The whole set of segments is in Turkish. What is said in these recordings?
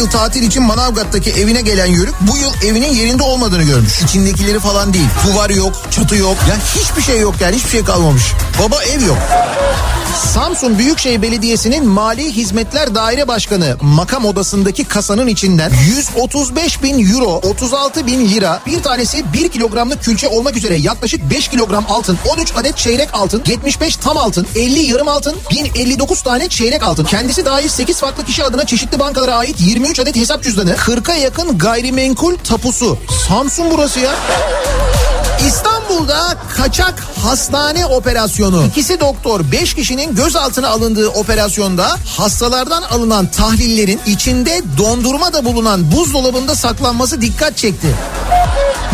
yıl tatil için Manavgat'taki evine gelen Yörük bu yıl evinin yerinde olmadığını görmüş. İçindekileri falan değil. Duvar yok, çatı yok. Ya hiçbir şey yok yani hiçbir şey kalmamış. Baba ev yok. Samsun Büyükşehir Belediyesi'nin Mali Hizmetler Daire Başkanı makam odasındaki kasanın içinden 135 bin euro, 36 bin lira, bir tanesi 1 kilogramlık külçe olmak üzere yaklaşık 5 kilogram altın, 13 adet çeyrek altın, 75 tam altın, 50 yarım altın, 1059 tane çeyrek altın. Kendisi dahil 8 farklı kişi adına çeşitli bankalara ait 23 adet hesap cüzdanı, 40'a yakın gayrimenkul tapusu. Samsun burası ya. İstanbul'da kaçak hastane operasyonu. İkisi doktor, beş kişinin gözaltına alındığı operasyonda hastalardan alınan tahlillerin içinde dondurma da bulunan buzdolabında saklanması dikkat çekti.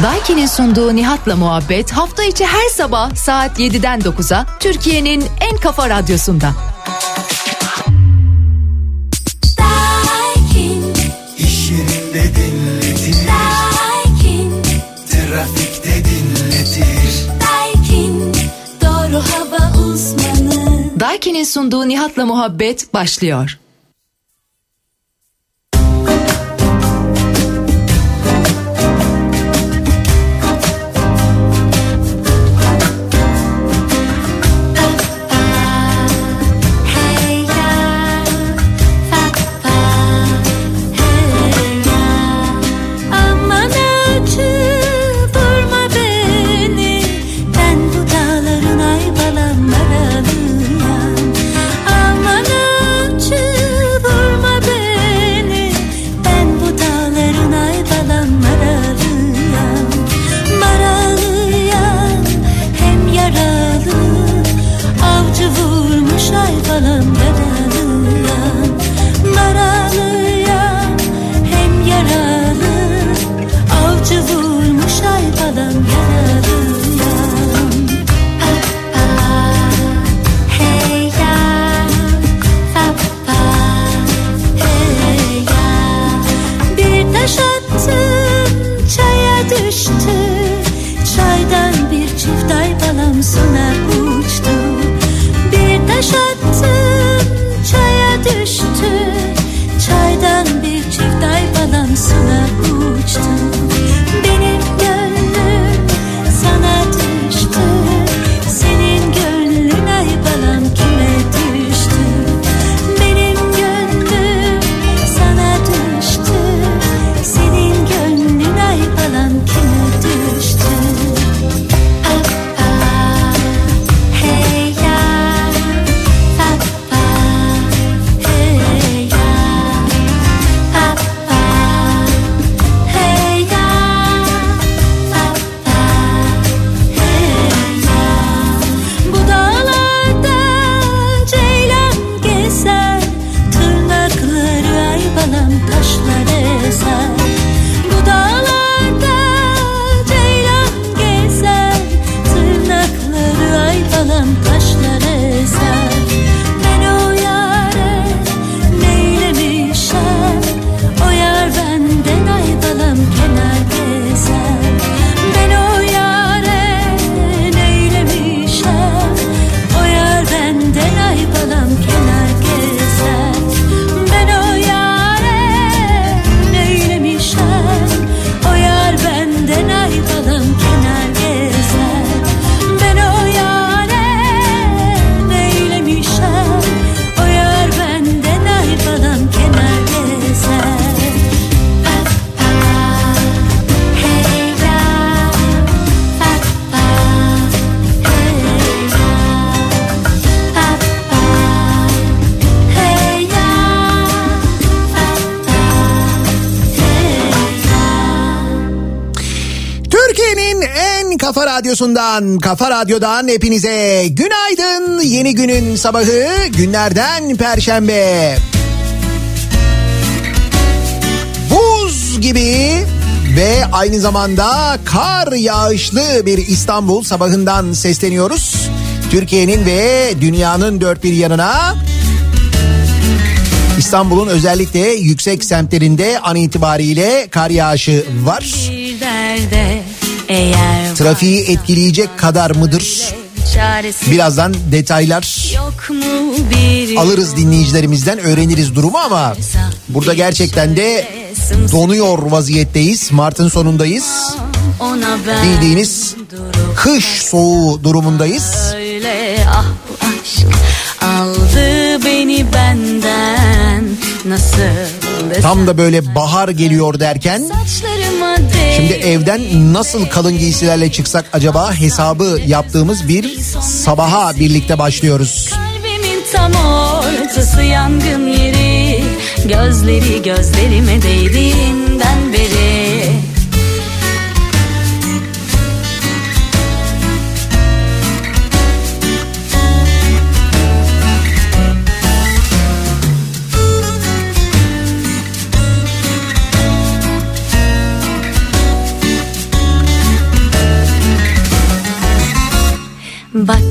Daiki'nin sunduğu Nihat'la muhabbet hafta içi her sabah saat 7'den 9'a Türkiye'nin en kafa radyosunda. Daiki'nin sunduğu Nihat'la muhabbet başlıyor. Radyosundan, kafa radyodan hepinize günaydın. Yeni günün sabahı günlerden perşembe. Buz gibi ve aynı zamanda kar yağışlı bir İstanbul sabahından sesleniyoruz. Türkiye'nin ve dünyanın dört bir yanına İstanbul'un özellikle yüksek semtlerinde an itibariyle kar yağışı var. Bir derde eğer Trafiği etkileyecek kadar mıdır? Birazdan detaylar alırız dinleyicilerimizden öğreniriz durumu ama burada gerçekten de donuyor vaziyetteyiz. Mart'ın sonundayız. Bildiğiniz kış soğuğu durumundayız. Öyle ah aşk aldı beni benden nasıl Tam da böyle bahar geliyor derken şimdi evden nasıl kalın giysilerle çıksak acaba hesabı yaptığımız bir sabaha birlikte başlıyoruz. Kalbimin tam ortası yangın yeri Gözleri gözlerime değdiğinden beri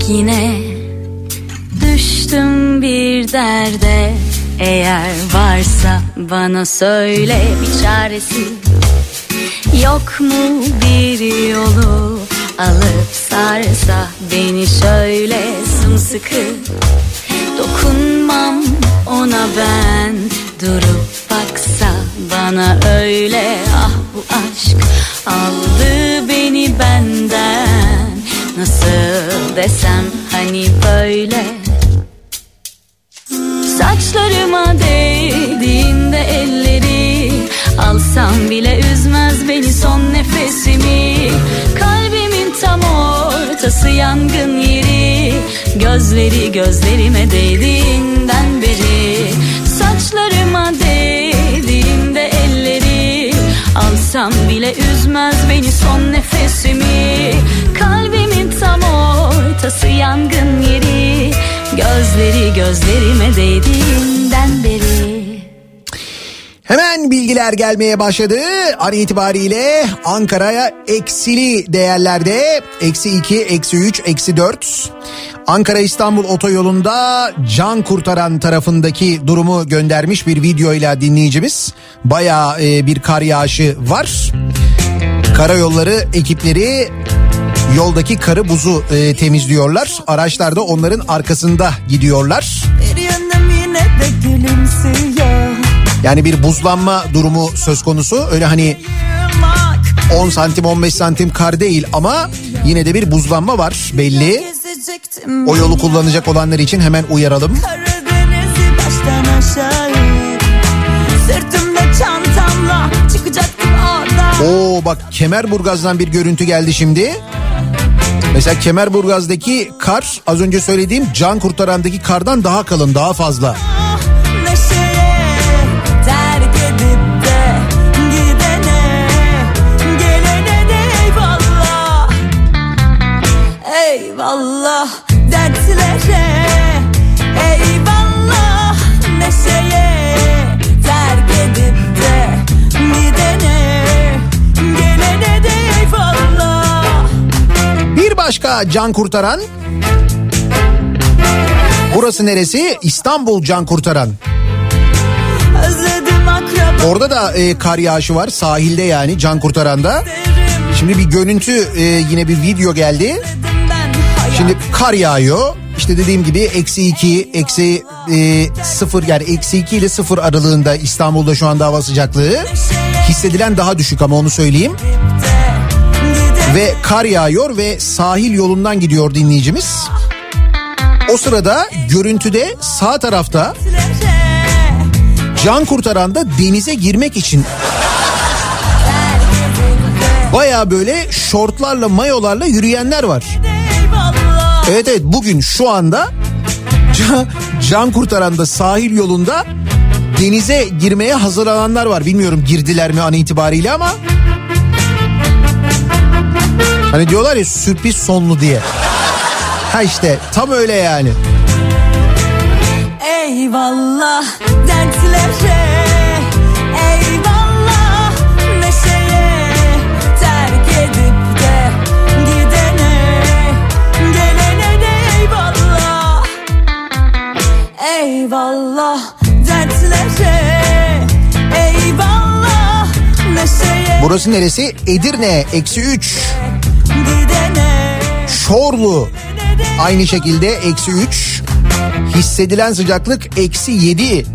yine. Düştüm bir derde. Eğer varsa bana söyle bir çaresi. Yok mu bir yolu? Alıp sarsa beni şöyle sımsıkı. Dokunmam ona ben. Durup baksa bana öyle. Ah bu aşk aldı beni benden Nasıl desem hani böyle? Saçlarıma değdiğinde elleri Alsam bile üzmez beni son nefesimi. Kalbimin tam ortası yangın yeri Gözleri gözlerime değdiğinden beri. Saçlarıma değdiğinde Alsam bile üzmez beni son nefesimi. Kalbimin tam ortası yangın yeri. Gözleri gözlerime değdiğinden beri Hemen bilgiler gelmeye başladı. An itibariyle Ankara'ya eksili değerlerde. Eksi 2, eksi 3, eksi 4. Ankara İstanbul otoyolunda can kurtaran tarafındaki durumu göndermiş bir videoyla dinleyicimiz. Baya bir kar yağışı var. Karayolları ekipleri yoldaki karı buzu e, temizliyorlar. Araçlar da onların arkasında gidiyorlar. Bir yine de gülümsüyor Yani bir buzlanma durumu söz konusu. Öyle hani Bak 10 santim 15 santim kar değil ama yine de bir buzlanma var belli. O yolu kullanacak olanlar için hemen uyaralım. Oo bak Kemerburgaz'dan bir görüntü geldi şimdi. Mesela Kemerburgaz'daki kar az önce söylediğim can kurtarandaki kardan daha kalın daha fazla. Eyvallah dertlere Eyvallah neşeye terk edip de gidene Gelene de eyvallah Bir başka can kurtaran Burası neresi? İstanbul Can Kurtaran. Orada da e, kar yağışı var sahilde yani Can Kurtaran'da. Şimdi bir görüntü e, yine bir video geldi. Şimdi kar yağıyor. İşte dediğim gibi eksi iki, eksi e, sıfır yani eksi iki ile sıfır aralığında İstanbul'da şu anda hava sıcaklığı. Hissedilen daha düşük ama onu söyleyeyim. Ve kar yağıyor ve sahil yolundan gidiyor dinleyicimiz. O sırada görüntüde sağ tarafta can kurtaranda denize girmek için baya böyle şortlarla mayolarla yürüyenler var. Evet evet bugün şu anda can, can kurtaranda sahil yolunda denize girmeye hazırlananlar var. Bilmiyorum girdiler mi an itibariyle ama hani diyorlar ya sürpriz sonlu diye. Ha işte tam öyle yani. Eyvallah dertlere Eyvallah dertlere Eyvallah neşeye Burası neresi? Edirne eksi 3. Gidene Çorlu Aynı şekilde eksi 3. Hissedilen sıcaklık eksi 7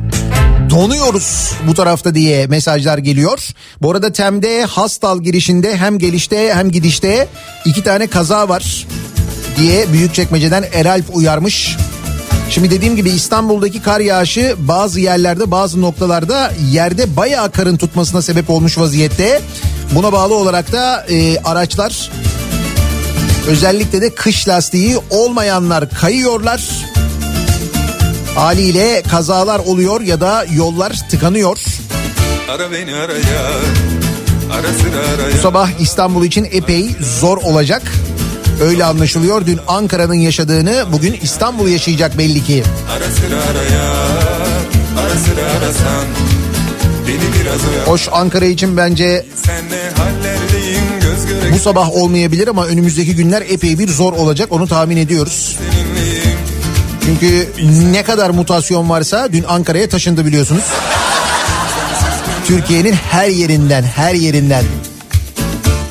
donuyoruz bu tarafta diye mesajlar geliyor. Bu arada Tem'de Hastal girişinde hem gelişte hem gidişte iki tane kaza var diye Büyükçekmece'den Eralp uyarmış. Şimdi dediğim gibi İstanbul'daki kar yağışı bazı yerlerde bazı noktalarda yerde bayağı karın tutmasına sebep olmuş vaziyette. Buna bağlı olarak da e, araçlar özellikle de kış lastiği olmayanlar kayıyorlar. Haliyle kazalar oluyor ya da yollar tıkanıyor. Ara beni araya Ara sıra araya Bu sabah İstanbul için epey zor olacak. Öyle anlaşılıyor. Dün Ankara'nın yaşadığını bugün İstanbul yaşayacak belli ki. Ara sıra araya Ara sıra arasan Hoş Ankara için bence bu sabah olmayabilir ama önümüzdeki günler epey bir zor olacak onu tahmin ediyoruz. Çünkü ne kadar mutasyon varsa dün Ankara'ya taşındı biliyorsunuz. Türkiye'nin her yerinden, her yerinden.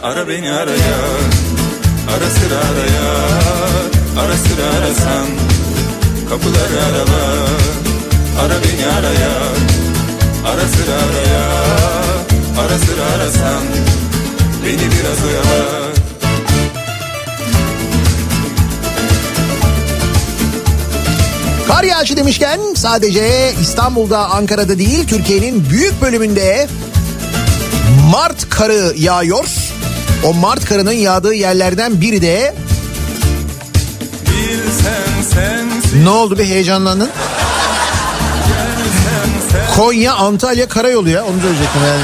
Ara beni araya Ara sıra araya Ara sıra arasan Kapıları arala Ara beni araya. Ara sıra araya Ara sıra arasan Beni biraz oyala Kar yağışı demişken sadece İstanbul'da, Ankara'da değil Türkiye'nin büyük bölümünde Mart karı yağıyor. O Mart karının yağdığı yerlerden biri de ne oldu bir heyecanlandın? Konya Antalya karayolu ya onu söyleyecektim yani.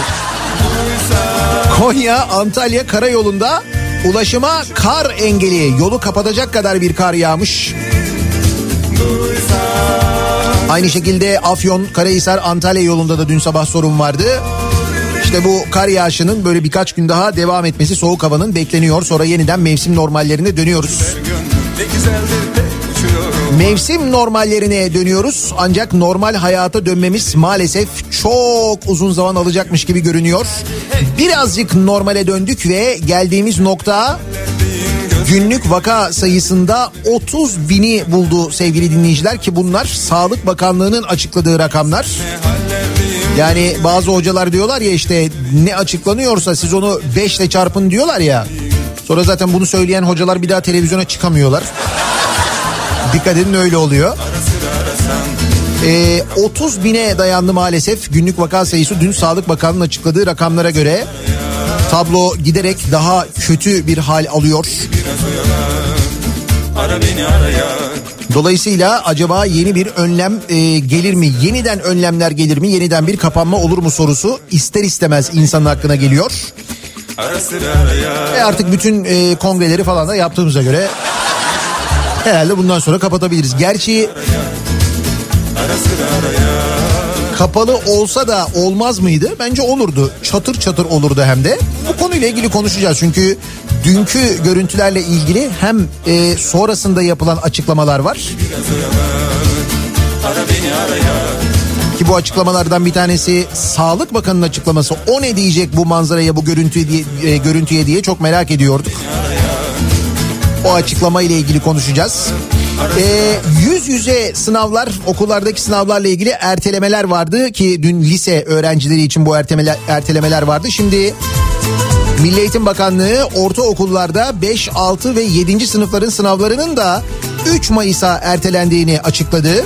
Konya Antalya karayolunda ulaşıma kar engeli yolu kapatacak kadar bir kar yağmış. Aynı şekilde Afyon, Karahisar, Antalya yolunda da dün sabah sorun vardı. İşte bu kar yağışının böyle birkaç gün daha devam etmesi soğuk havanın bekleniyor. Sonra yeniden mevsim normallerine dönüyoruz. Ne Mevsim normallerine dönüyoruz ancak normal hayata dönmemiz maalesef çok uzun zaman alacakmış gibi görünüyor. Birazcık normale döndük ve geldiğimiz nokta günlük vaka sayısında 30 bini buldu sevgili dinleyiciler ki bunlar Sağlık Bakanlığı'nın açıkladığı rakamlar. Yani bazı hocalar diyorlar ya işte ne açıklanıyorsa siz onu 5 ile çarpın diyorlar ya. Sonra zaten bunu söyleyen hocalar bir daha televizyona çıkamıyorlar. Dikkat edin öyle oluyor. Ee, 30 bine dayandı maalesef günlük vaka sayısı dün Sağlık Bakanlığı'nın açıkladığı rakamlara göre. Tablo giderek daha kötü bir hal alıyor. Ara beni araya Dolayısıyla acaba yeni bir önlem e, gelir mi? Yeniden önlemler gelir mi? Yeniden bir kapanma olur mu sorusu ister istemez insanın aklına geliyor. Ve artık bütün e, kongreleri falan da yaptığımıza göre herhalde bundan sonra kapatabiliriz. Gerçi Ara sıra araya kapalı olsa da olmaz mıydı? Bence olurdu. Çatır çatır olurdu hem de. Bu konuyla ilgili konuşacağız çünkü dünkü görüntülerle ilgili hem e, sonrasında yapılan açıklamalar var. Ki bu açıklamalardan bir tanesi Sağlık Bakanı'nın açıklaması. O ne diyecek bu manzaraya, bu görüntüye diye, e, görüntüye diye çok merak ediyorduk. O açıklama ile ilgili konuşacağız. E, yüz yüze sınavlar, okullardaki sınavlarla ilgili ertelemeler vardı ki dün lise öğrencileri için bu ertelemeler, ertelemeler vardı. Şimdi Milli Eğitim Bakanlığı ortaokullarda 5, 6 ve 7. sınıfların sınavlarının da 3 Mayıs'a ertelendiğini açıkladı.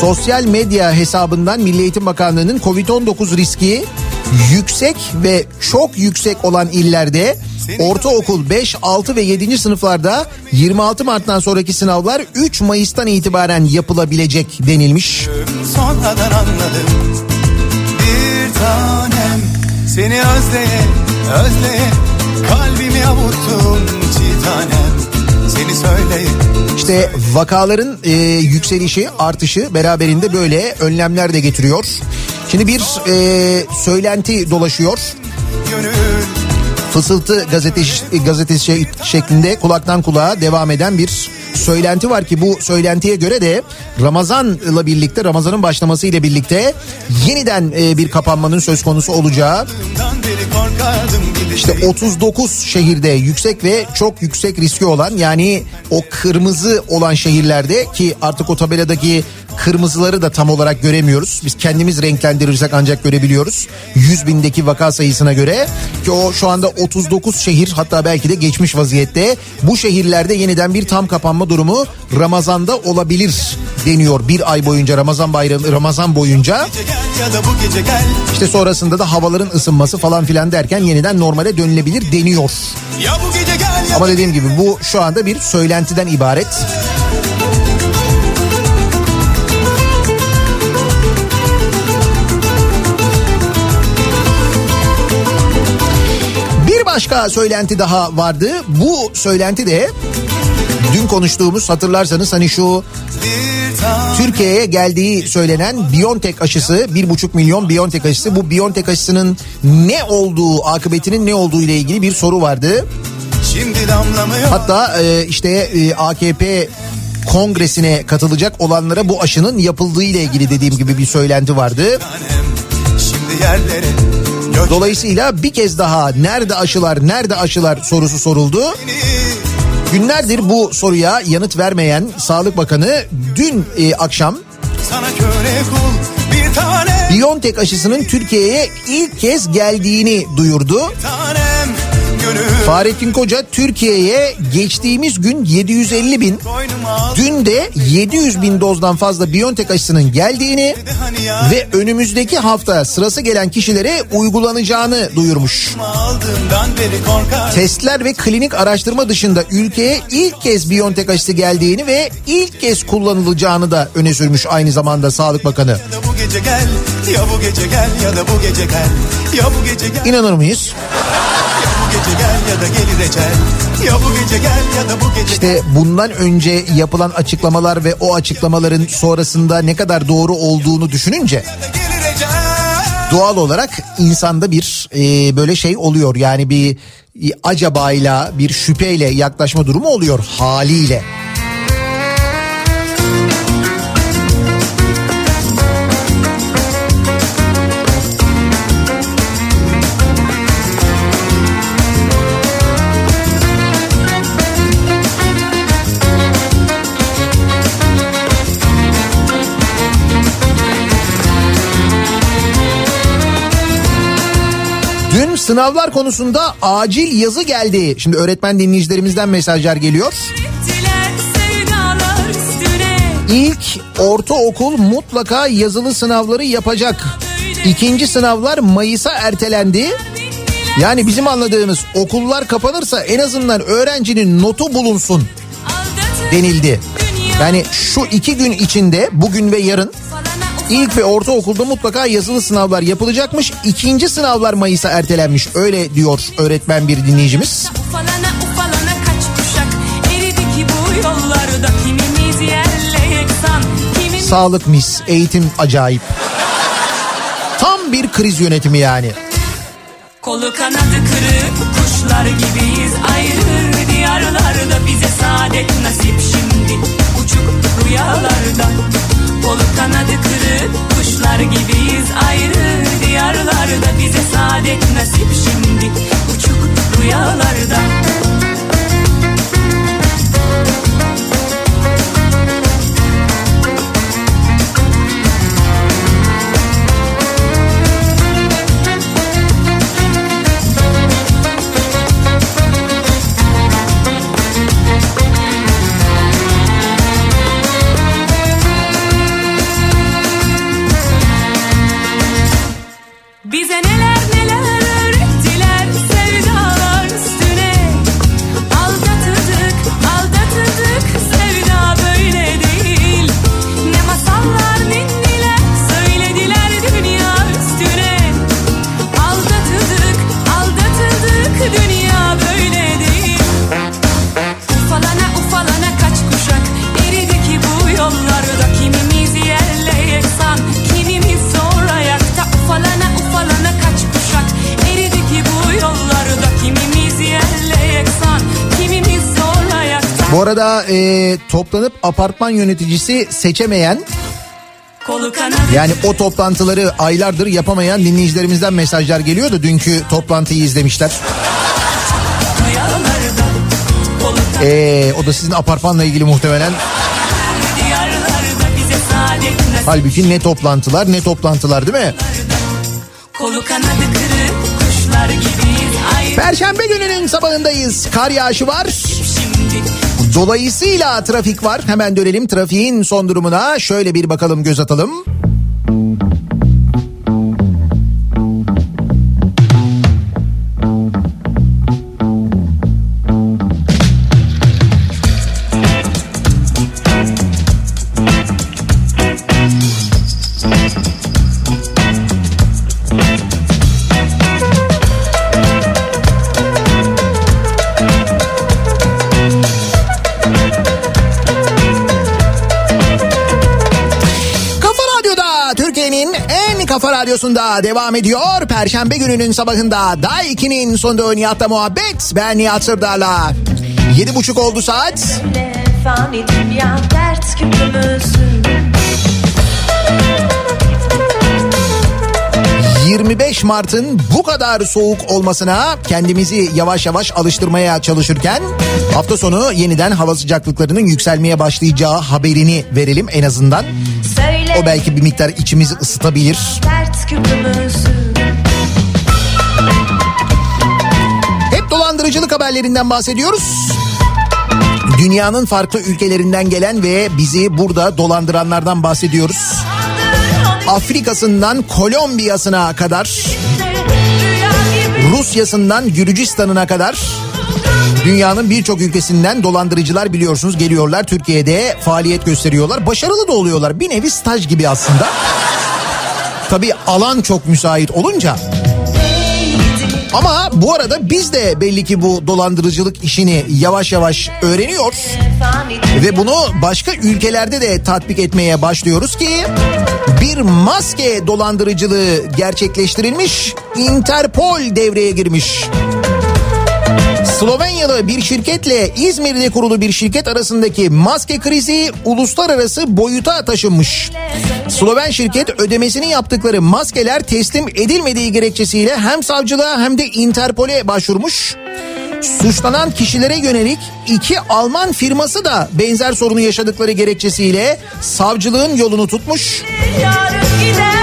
Sosyal medya hesabından Milli Eğitim Bakanlığı'nın Covid-19 riski yüksek ve çok yüksek olan illerde ortaokul 5, 6 ve 7. sınıflarda 26 Mart'tan sonraki sınavlar 3 Mayıs'tan itibaren yapılabilecek denilmiş. sonradan anladım Bir tanem seni özleye özleye Kalbimi avuttun çiğ tanem Seni İşte vakaların e, yükselişi, artışı beraberinde böyle önlemler de getiriyor. Şimdi bir e, söylenti dolaşıyor. gönül Fısıltı gazetesi, gazetesi şey- şeklinde kulaktan kulağa devam eden bir söylenti var ki bu söylentiye göre de Ramazan'la birlikte Ramazan'ın başlaması ile birlikte yeniden e, bir kapanmanın söz konusu olacağı İşte gideceğim 39 şehirde yüksek ve çok yüksek riski olan yani o kırmızı olan şehirlerde ki artık o tabeladaki kırmızıları da tam olarak göremiyoruz. Biz kendimiz renklendirirsek ancak görebiliyoruz. 100 bindeki vaka sayısına göre ki o şu anda 39 şehir hatta belki de geçmiş vaziyette. Bu şehirlerde yeniden bir tam kapanma durumu Ramazan'da olabilir deniyor. Bir ay boyunca Ramazan bayramı Ramazan boyunca işte sonrasında da havaların ısınması falan filan derken yeniden normale dönülebilir deniyor. Ama dediğim gibi bu şu anda bir söylentiden ibaret. Başka söylenti daha vardı. Bu söylenti de dün konuştuğumuz hatırlarsanız hani şu Türkiye'ye geldiği söylenen Biontech aşısı 1,5 milyon Biontech aşısı bu Biontech aşısının ne olduğu akıbetinin ne olduğu ile ilgili bir soru vardı. Hatta e, işte e, AKP kongresine katılacak olanlara bu aşının yapıldığı ile ilgili dediğim gibi bir söylenti vardı. Şimdi yerlere Dolayısıyla bir kez daha nerede aşılar nerede aşılar sorusu soruldu. Günlerdir bu soruya yanıt vermeyen Sağlık Bakanı dün e, akşam bir tane Biontech aşısının Türkiye'ye ilk kez geldiğini duyurdu. tanem gönül Fahrettin Koca Türkiye'ye geçtiğimiz gün 750 bin, dün de 700 bin dozdan fazla Biontech aşısının geldiğini ve önümüzdeki hafta sırası gelen kişilere uygulanacağını duyurmuş. Testler ve klinik araştırma dışında ülkeye ilk kez Biontech aşısı geldiğini ve ilk kez kullanılacağını da öne sürmüş aynı zamanda Sağlık Bakanı. Ya bu gece gel ya da bu gece gel ya bu gece gel İnanır mıyız? Gece gel ya da gelir ecel ya bu gece gel ya da bu gece İşte bundan önce yapılan açıklamalar ve o açıklamaların sonrasında ne kadar doğru olduğunu düşününce doğal olarak insanda bir e, böyle şey oluyor. Yani bir e, acabayla bir şüpheyle yaklaşma durumu oluyor haliyle. Sınavlar konusunda acil yazı geldi. Şimdi öğretmen dinleyicilerimizden mesajlar geliyor. İlk ortaokul mutlaka yazılı sınavları yapacak. İkinci sınavlar Mayıs'a ertelendi. Yani bizim anladığımız okullar kapanırsa en azından öğrencinin notu bulunsun denildi. Yani şu iki gün içinde bugün ve yarın ilk ve ortaokulda mutlaka yazılı sınavlar yapılacakmış. İkinci sınavlar Mayıs'a ertelenmiş. Öyle diyor öğretmen bir dinleyicimiz. ufalana ufalana kaç kuşak eridi ki bu yollarda kimimiz yerle yeksan kimimiz Sağlık mis, eğitim acayip. Tam bir kriz yönetimi yani. Kolu kanadı kırık kuşlar gibiyiz ayrı diyarlarda bize saadet nasip şimdi uçuk rüyalarda Kolu kanadı kırık. Kuşlar gibiyiz ayrı. Diyarlarda bize saadet nasip şimdi. Uçuk rüyalarda Bu arada e, toplanıp apartman yöneticisi seçemeyen Yani o toplantıları aylardır yapamayan dinleyicilerimizden mesajlar geliyor da dünkü toplantıyı izlemişler. Ee, o da sizin apartmanla ilgili muhtemelen. Halbuki ne toplantılar ne toplantılar değil mi? Kolu kanadı kırık kuşlar gibiyiz Perşembe gününün sabahındayız. Kar yağışı var. Dolayısıyla trafik var. Hemen dönelim trafiğin son durumuna. Şöyle bir bakalım göz atalım. Kafa radyosunda devam ediyor. Perşembe gününün sabahında Day 2'nin sonunda Nihat'la muhabbet. Ben Nihat Sırdar'la. Yedi buçuk oldu saat. Fani dünya dert küpümüzün 25 Mart'ın bu kadar soğuk olmasına kendimizi yavaş yavaş alıştırmaya çalışırken hafta sonu yeniden hava sıcaklıklarının yükselmeye başlayacağı haberini verelim en azından. Söyle O belki bir miktar içimizi ısıtabilir. Hep dolandırıcılık haberlerinden bahsediyoruz. Dünyanın farklı ülkelerinden gelen ve bizi burada dolandıranlardan bahsediyoruz. Afrika'sından Kolombiya'sına kadar, Rusya'sından Gürcistan'ına kadar dünyanın birçok ülkesinden dolandırıcılar biliyorsunuz geliyorlar Türkiye'de faaliyet gösteriyorlar. Başarılı da oluyorlar. Bir nevi staj gibi aslında. Tabii alan çok müsait olunca. Ama bu arada biz de belli ki bu dolandırıcılık işini yavaş yavaş öğreniyor. Ve bunu başka ülkelerde de tatbik etmeye başlıyoruz ki bir maske dolandırıcılığı gerçekleştirilmiş. Interpol devreye girmiş. Slovenyalı bir şirketle İzmir'de kurulu bir şirket arasındaki maske krizi uluslararası boyuta taşınmış. Sloven şirket ödemesini yaptıkları maskeler teslim edilmediği gerekçesiyle hem savcılığa hem de Interpol'e başvurmuş. Suçlanan kişilere yönelik iki Alman firması da benzer sorunu yaşadıkları gerekçesiyle savcılığın yolunu tutmuş. Yarın gider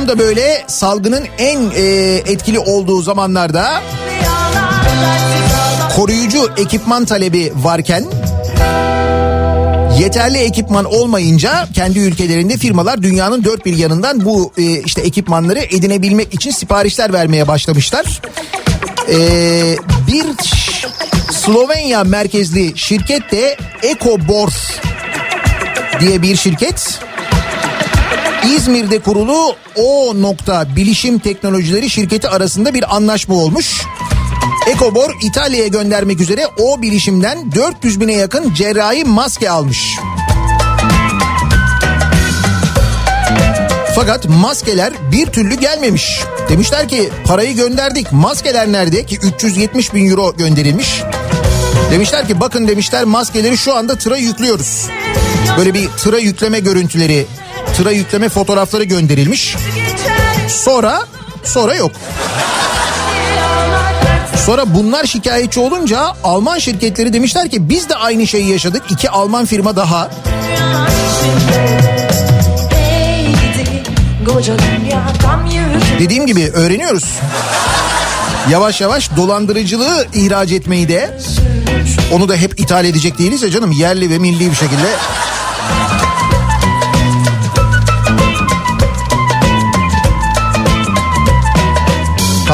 Tam da böyle salgının en e, etkili olduğu zamanlarda koruyucu ekipman talebi varken yeterli ekipman olmayınca kendi ülkelerinde firmalar dünyanın dört bir yanından bu e, işte ekipmanları edinebilmek için siparişler vermeye başlamışlar. E, bir Slovenya merkezli şirket de Ekobor diye bir şirket. İzmir'de kurulu O nokta bilişim teknolojileri şirketi arasında bir anlaşma olmuş. Ekobor İtalya'ya göndermek üzere o bilişimden 400 bine yakın cerrahi maske almış. Fakat maskeler bir türlü gelmemiş. Demişler ki parayı gönderdik maskeler nerede ki 370 bin euro gönderilmiş. Demişler ki bakın demişler maskeleri şu anda tıra yüklüyoruz. Böyle bir tıra yükleme görüntüleri, tıra yükleme fotoğrafları gönderilmiş. Sonra sonra yok. Sonra bunlar şikayetçi olunca Alman şirketleri demişler ki biz de aynı şeyi yaşadık. İki Alman firma daha. Dediğim gibi öğreniyoruz. Yavaş yavaş dolandırıcılığı ihraç etmeyi de onu da hep ithal edecek değiliz ya canım yerli ve milli bir şekilde.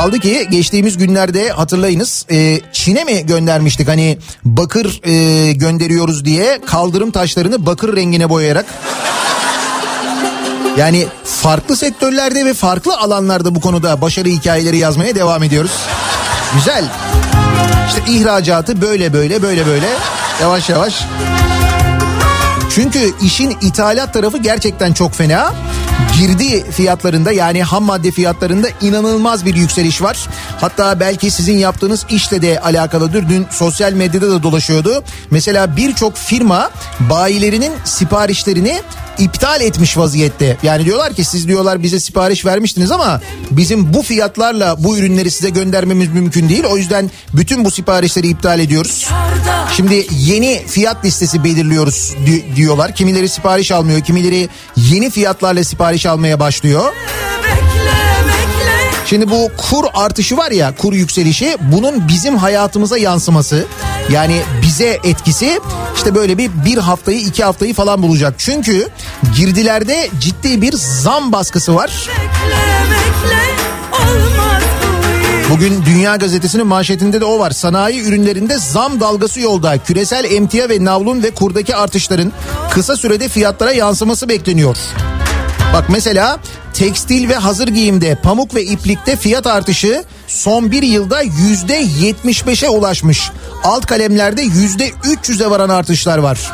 Kaldı ki geçtiğimiz günlerde hatırlayınız e, Çin'e mi göndermiştik hani bakır e, gönderiyoruz diye kaldırım taşlarını bakır rengine boyayarak. Yani farklı sektörlerde ve farklı alanlarda bu konuda başarı hikayeleri yazmaya devam ediyoruz. Güzel. İşte ihracatı böyle böyle böyle böyle yavaş yavaş. Çünkü işin ithalat tarafı gerçekten çok fena. Girdi fiyatlarında yani ham madde fiyatlarında inanılmaz bir yükseliş var. Hatta belki sizin yaptığınız işle de alakalıdır. Dün sosyal medyada da dolaşıyordu. Mesela birçok firma bayilerinin siparişlerini iptal etmiş vaziyette. Yani diyorlar ki siz diyorlar bize sipariş vermiştiniz ama bizim bu fiyatlarla bu ürünleri size göndermemiz mümkün değil. O yüzden bütün bu siparişleri iptal ediyoruz. Şimdi yeni fiyat listesi belirliyoruz di- diyorlar. Kimileri sipariş almıyor, kimileri yeni fiyatlarla sipariş almaya başlıyor. Şimdi bu kur artışı var ya kur yükselişi bunun bizim hayatımıza yansıması yani bize etkisi işte böyle bir bir haftayı iki haftayı falan bulacak. Çünkü girdilerde ciddi bir zam baskısı var. Bugün Dünya Gazetesi'nin manşetinde de o var. Sanayi ürünlerinde zam dalgası yolda. Küresel emtia ve navlun ve kurdaki artışların kısa sürede fiyatlara yansıması bekleniyor. Bak mesela tekstil ve hazır giyimde pamuk ve iplikte fiyat artışı son bir yılda yüzde 75'e ulaşmış. Alt kalemlerde yüzde 300'e varan artışlar var.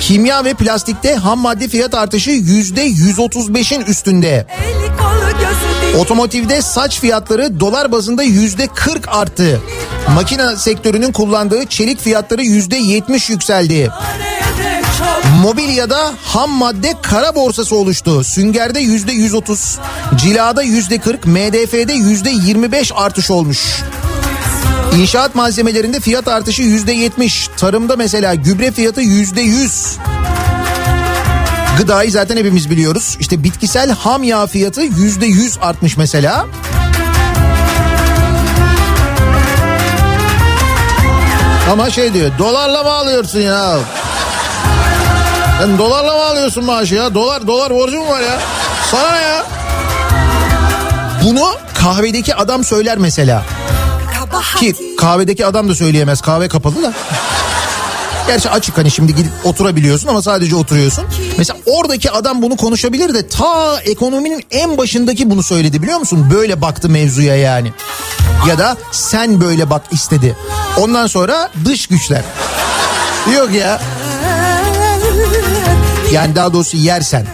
Kimya ve plastikte ham madde fiyat artışı yüzde 135'in üstünde. Otomotivde saç fiyatları dolar bazında yüzde 40 arttı. Makine sektörünün kullandığı çelik fiyatları yüzde 70 yükseldi. Mobilyada ham madde kara borsası oluştu. Süngerde yüzde 130, cilada yüzde 40, MDF'de yüzde 25 artış olmuş. İnşaat malzemelerinde fiyat artışı yüzde 70. Tarımda mesela gübre fiyatı yüzde 100. Gıdayı zaten hepimiz biliyoruz. İşte bitkisel ham yağ fiyatı yüzde 100 artmış mesela. Ama şey diyor dolarla mı alıyorsun ya? Sen dolarla mı alıyorsun maaşı ya? Dolar dolar borcu mu var ya? Sana ya? Bunu kahvedeki adam söyler mesela. Ki kahvedeki adam da söyleyemez. Kahve kapalı da. Gerçi açık hani şimdi gidip oturabiliyorsun ama sadece oturuyorsun. Mesela oradaki adam bunu konuşabilir de ta ekonominin en başındaki bunu söyledi biliyor musun? Böyle baktı mevzuya yani. Ya da sen böyle bak istedi. Ondan sonra dış güçler. Yok ya. Yani daha doğrusu yersen.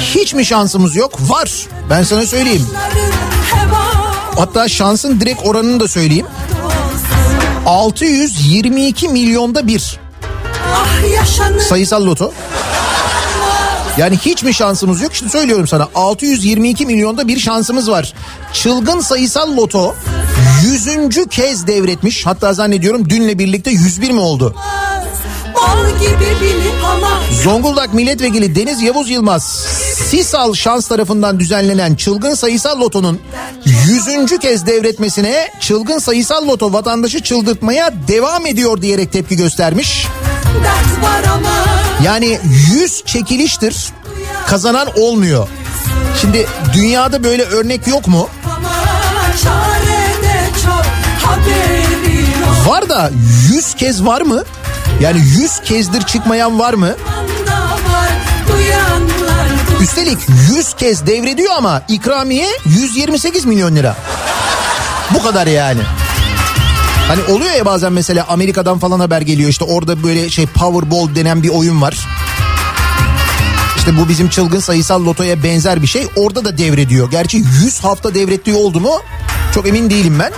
Hiç mi şansımız yok? Var. Ben sana söyleyeyim. Hatta şansın direkt oranını da söyleyeyim. 622 milyonda bir ah sayısal loto. Yani hiç mi şansımız yok? Şimdi söylüyorum sana 622 milyonda bir şansımız var. Çılgın sayısal loto 100. kez devretmiş. Hatta zannediyorum dünle birlikte 101 mi oldu? Zonguldak Milletvekili Deniz Yavuz Yılmaz Sisal Şans tarafından düzenlenen çılgın sayısal lotonun 100. kez devretmesine çılgın sayısal loto vatandaşı çıldırtmaya devam ediyor diyerek tepki göstermiş. Yani 100 çekiliştir kazanan olmuyor. Şimdi dünyada böyle örnek yok mu? Var da 100 kez var mı? Yani 100 kezdir çıkmayan var mı? Üstelik 100 kez devrediyor ama ikramiye 128 milyon lira. Bu kadar yani. Hani oluyor ya bazen mesela Amerika'dan falan haber geliyor işte orada böyle şey Powerball denen bir oyun var. İşte bu bizim çılgın sayısal lotoya benzer bir şey. Orada da devrediyor. Gerçi 100 hafta devrettiği oldu mu? Çok emin değilim ben.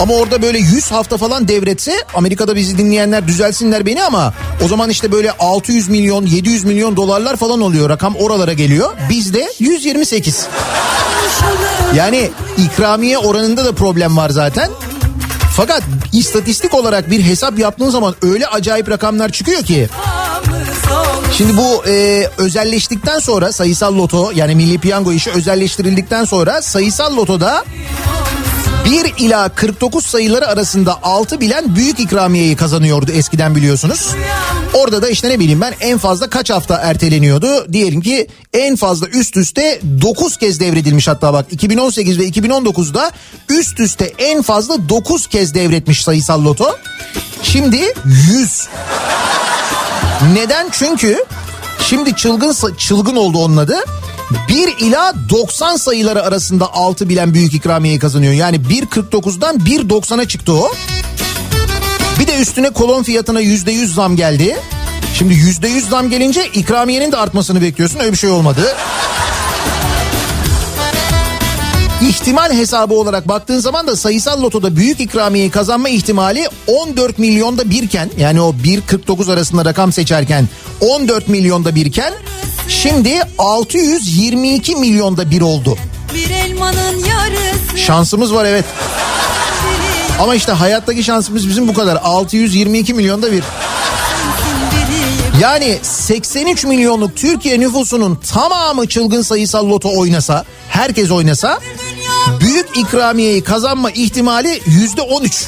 Ama orada böyle 100 hafta falan devretse Amerika'da bizi dinleyenler düzelsinler beni ama o zaman işte böyle 600 milyon 700 milyon dolarlar falan oluyor. Rakam oralara geliyor. Bizde 128. Yani ikramiye oranında da problem var zaten. Fakat istatistik olarak bir hesap yaptığın zaman öyle acayip rakamlar çıkıyor ki. Şimdi bu e, özelleştikten sonra sayısal loto yani milli piyango işi özelleştirildikten sonra sayısal lotoda 1 ila 49 sayıları arasında 6 bilen büyük ikramiyeyi kazanıyordu eskiden biliyorsunuz. Orada da işte ne bileyim ben en fazla kaç hafta erteleniyordu. Diyelim ki en fazla üst üste 9 kez devredilmiş hatta bak 2018 ve 2019'da üst üste en fazla 9 kez devretmiş sayısal loto. Şimdi 100. Neden? Çünkü şimdi çılgın çılgın oldu onun adı. 1 ila 90 sayıları arasında 6 bilen büyük ikramiyeyi kazanıyor. Yani 1.49'dan 1.90'a çıktı o. Bir de üstüne kolon fiyatına %100 zam geldi. Şimdi %100 zam gelince ikramiyenin de artmasını bekliyorsun. Öyle bir şey olmadı. İhtimal hesabı olarak baktığın zaman da sayısal lotoda büyük ikramiyeyi kazanma ihtimali 14 milyonda birken yani o 1.49 arasında rakam seçerken 14 milyonda birken şimdi 622 milyonda bir oldu. Bir elmanın yarısı Şansımız var evet. Ama işte hayattaki şansımız bizim bu kadar. 622 milyonda bir. Yani 83 milyonluk Türkiye nüfusunun tamamı çılgın sayısal loto oynasa, herkes oynasa büyük ikramiyeyi kazanma ihtimali yüzde 13.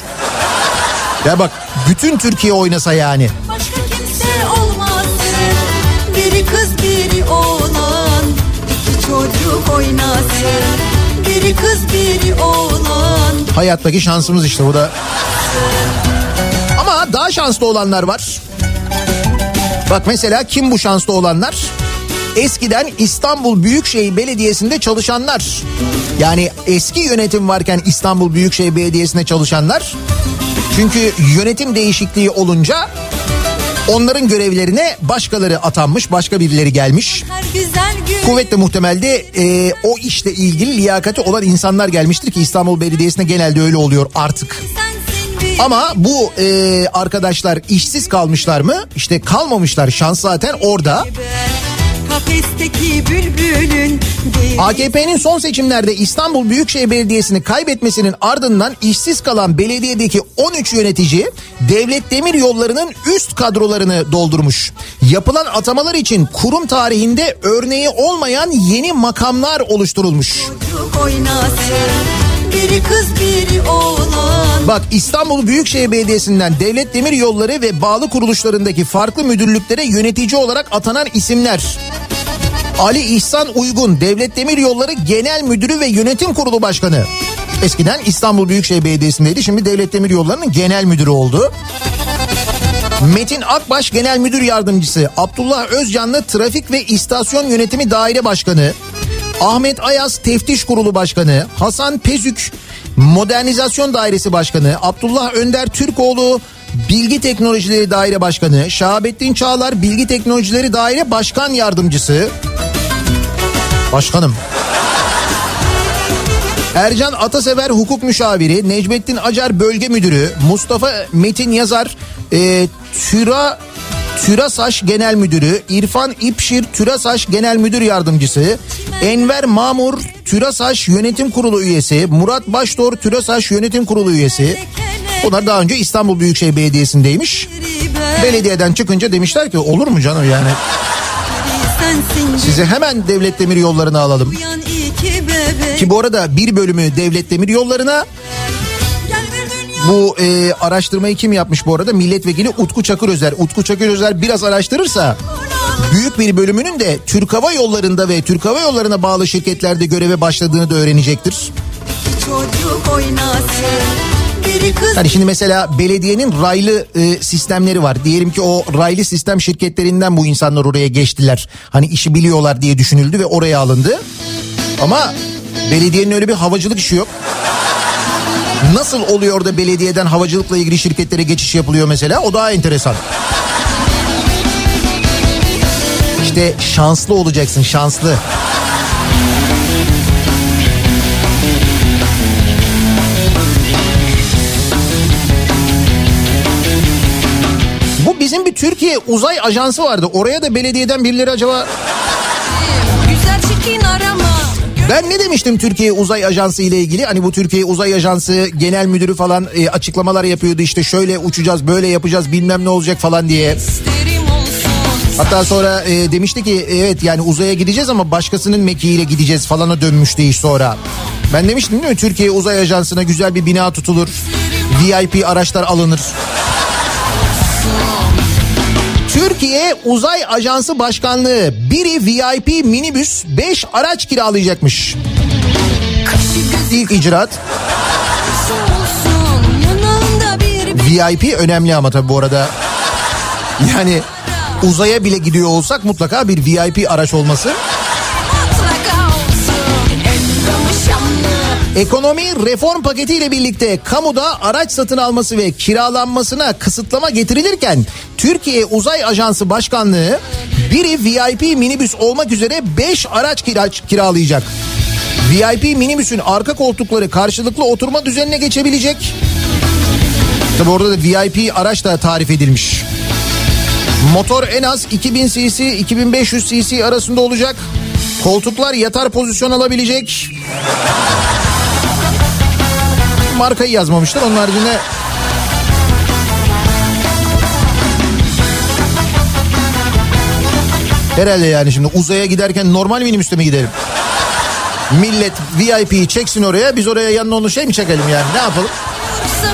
Ya bak bütün Türkiye oynasa yani. Başka kimse olmasın Biri kız biri oğlan İki çocuk oynasın Biri kız biri oğlan Hayattaki şansımız işte bu da. Ama daha şanslı olanlar var. Bak mesela kim bu şanslı olanlar? Eskiden İstanbul Büyükşehir Belediyesi'nde çalışanlar. Yani eski yönetim varken İstanbul Büyükşehir Belediyesi'nde çalışanlar. Çünkü yönetim değişikliği olunca onların görevlerine başkaları atanmış, başka birileri gelmiş. Kuvvetle muhtemelde e, o işle ilgili liyakati olan insanlar gelmiştir ki İstanbul Belediyesi'nde genelde öyle oluyor artık. bir Ama bu e, arkadaşlar işsiz kalmışlar mı? İşte kalmamışlar. Şans zaten orada. AKP'nin son seçimlerde İstanbul Büyükşehir Belediyesi'ni kaybetmesinin ardından işsiz kalan belediyedeki 13 yönetici devlet demir yollarının üst kadrolarını doldurmuş. Yapılan atamalar için kurum tarihinde örneği olmayan yeni makamlar oluşturulmuş. çocuk oynasın Biri kız biri oğlan Bak İstanbul Büyükşehir Belediyesi'nden devlet demir yolları ve bağlı kuruluşlarındaki farklı müdürlüklere yönetici olarak atanan isimler. Ali İhsan Uygun Devlet Demir Yolları Genel Müdürü ve Yönetim Kurulu Başkanı. Eskiden İstanbul Büyükşehir Belediyesi'ndeydi şimdi Devlet Demir Yolları'nın genel müdürü oldu. Metin Akbaş Genel Müdür Yardımcısı, Abdullah Özcanlı Trafik ve İstasyon Yönetimi Daire Başkanı, Ahmet Ayaz Teftiş Kurulu Başkanı, Hasan Pezük Modernizasyon Dairesi Başkanı, Abdullah Önder Türkoğlu Bilgi Teknolojileri Daire Başkanı, Şahabettin Çağlar Bilgi Teknolojileri Daire Başkan Yardımcısı. Başkanım. Ercan Atasever Hukuk Müşaviri, Necmettin Acar Bölge Müdürü, Mustafa Metin Yazar, e, Türa Türasaş Genel Müdürü, İrfan İpşir Türasaş Genel Müdür Yardımcısı, Enver Mamur Türasaş Yönetim Kurulu üyesi, Murat Baştor Türasaş Yönetim Kurulu üyesi. Bunlar daha önce İstanbul Büyükşehir Belediyesi'ndeymiş. Belediyeden çıkınca demişler ki olur mu canım yani sizi hemen devlet demir yollarına alalım. Ki bu arada bir bölümü devlet demir yollarına Bu e, araştırmayı kim yapmış bu arada? Milletvekili Utku Çakır Özer. Utku Çakır Özer biraz araştırırsa büyük bir bölümünün de Türk Hava Yolları'nda ve Türk Hava Yolları'na bağlı şirketlerde göreve başladığını da öğrenecektir. Yani şimdi mesela belediyenin raylı e, sistemleri var. Diyelim ki o raylı sistem şirketlerinden bu insanlar oraya geçtiler. Hani işi biliyorlar diye düşünüldü ve oraya alındı. Ama belediyenin öyle bir havacılık işi yok. Nasıl oluyor da belediyeden havacılıkla ilgili şirketlere geçiş yapılıyor mesela? O daha enteresan. İşte şanslı olacaksın şanslı. Bu bizim bir Türkiye uzay ajansı vardı. Oraya da belediyeden birileri acaba... Güzel çirkin arama Ben ne demiştim Türkiye Uzay Ajansı ile ilgili? Hani bu Türkiye Uzay Ajansı genel müdürü falan e, açıklamalar yapıyordu. İşte şöyle uçacağız, böyle yapacağız, bilmem ne olacak falan diye. Hatta sonra e, demişti ki evet yani uzaya gideceğiz ama başkasının mekiğiyle gideceğiz falana dönmüştü iş sonra. Ben demiştim değil mi? Türkiye Uzay Ajansı'na güzel bir bina tutulur. VIP araçlar alınır. Türkiye Uzay Ajansı Başkanlığı biri VIP minibüs 5 araç kiralayacakmış. İlk icraat VIP önemli ama tabii bu arada. Yani uzaya bile gidiyor olsak mutlaka bir VIP araç olması. Ekonomi reform paketiyle birlikte kamuda araç satın alması ve kiralanmasına kısıtlama getirilirken Türkiye Uzay Ajansı Başkanlığı biri VIP minibüs olmak üzere 5 araç kira kiralayacak. VIP minibüsün arka koltukları karşılıklı oturma düzenine geçebilecek. Tabi orada da VIP araç da tarif edilmiş. Motor en az 2000 cc 2500 cc arasında olacak. Koltuklar yatar pozisyon alabilecek. Markayı yazmamışlar. Onun haricinde Herhalde yani şimdi uzaya giderken normal minibüste mi gidelim? Millet VIP'yi çeksin oraya biz oraya yanına onu şey mi çekelim yani ne yapalım?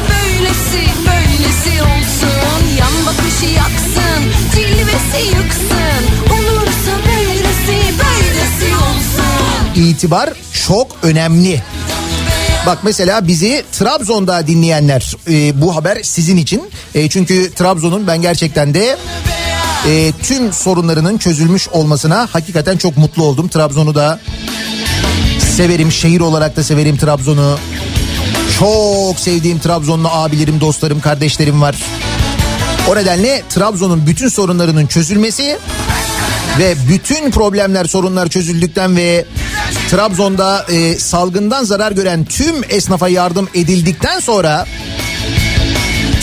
Böylesi böylesi olsun Yan bakışı yaksın cilvesi yıksın Olursa böylesi böylesi olsun İtibar çok önemli. Bak mesela bizi Trabzon'da dinleyenler e, bu haber sizin için. E, çünkü Trabzon'un ben gerçekten de e, tüm sorunlarının çözülmüş olmasına hakikaten çok mutlu oldum. Trabzon'u da severim şehir olarak da severim Trabzon'u. Çok sevdiğim Trabzonlu abilerim, dostlarım, kardeşlerim var. O nedenle Trabzon'un bütün sorunlarının çözülmesi ve bütün problemler sorunlar çözüldükten ve Trabzon'da e, salgından zarar gören tüm esnafa yardım edildikten sonra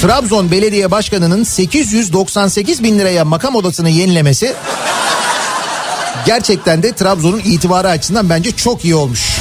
Trabzon Belediye Başkanı'nın 898 bin liraya makam odasını yenilemesi gerçekten de Trabzon'un itibarı açısından bence çok iyi olmuş.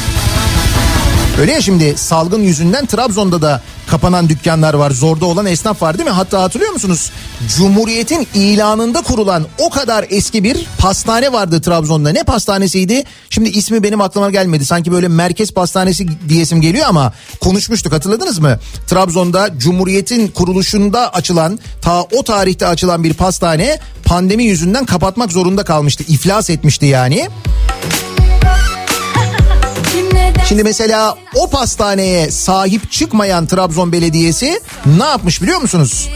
Öyle ya şimdi salgın yüzünden Trabzon'da da kapanan dükkanlar var. Zorda olan esnaf var değil mi? Hatta hatırlıyor musunuz? Cumhuriyet'in ilanında kurulan o kadar eski bir pastane vardı Trabzon'da. Ne pastanesiydi? Şimdi ismi benim aklıma gelmedi. Sanki böyle merkez pastanesi diyesim geliyor ama konuşmuştuk hatırladınız mı? Trabzon'da Cumhuriyet'in kuruluşunda açılan ta o tarihte açılan bir pastane pandemi yüzünden kapatmak zorunda kalmıştı. İflas etmişti yani. Şimdi mesela o pastaneye sahip çıkmayan Trabzon Belediyesi ne yapmış biliyor musunuz?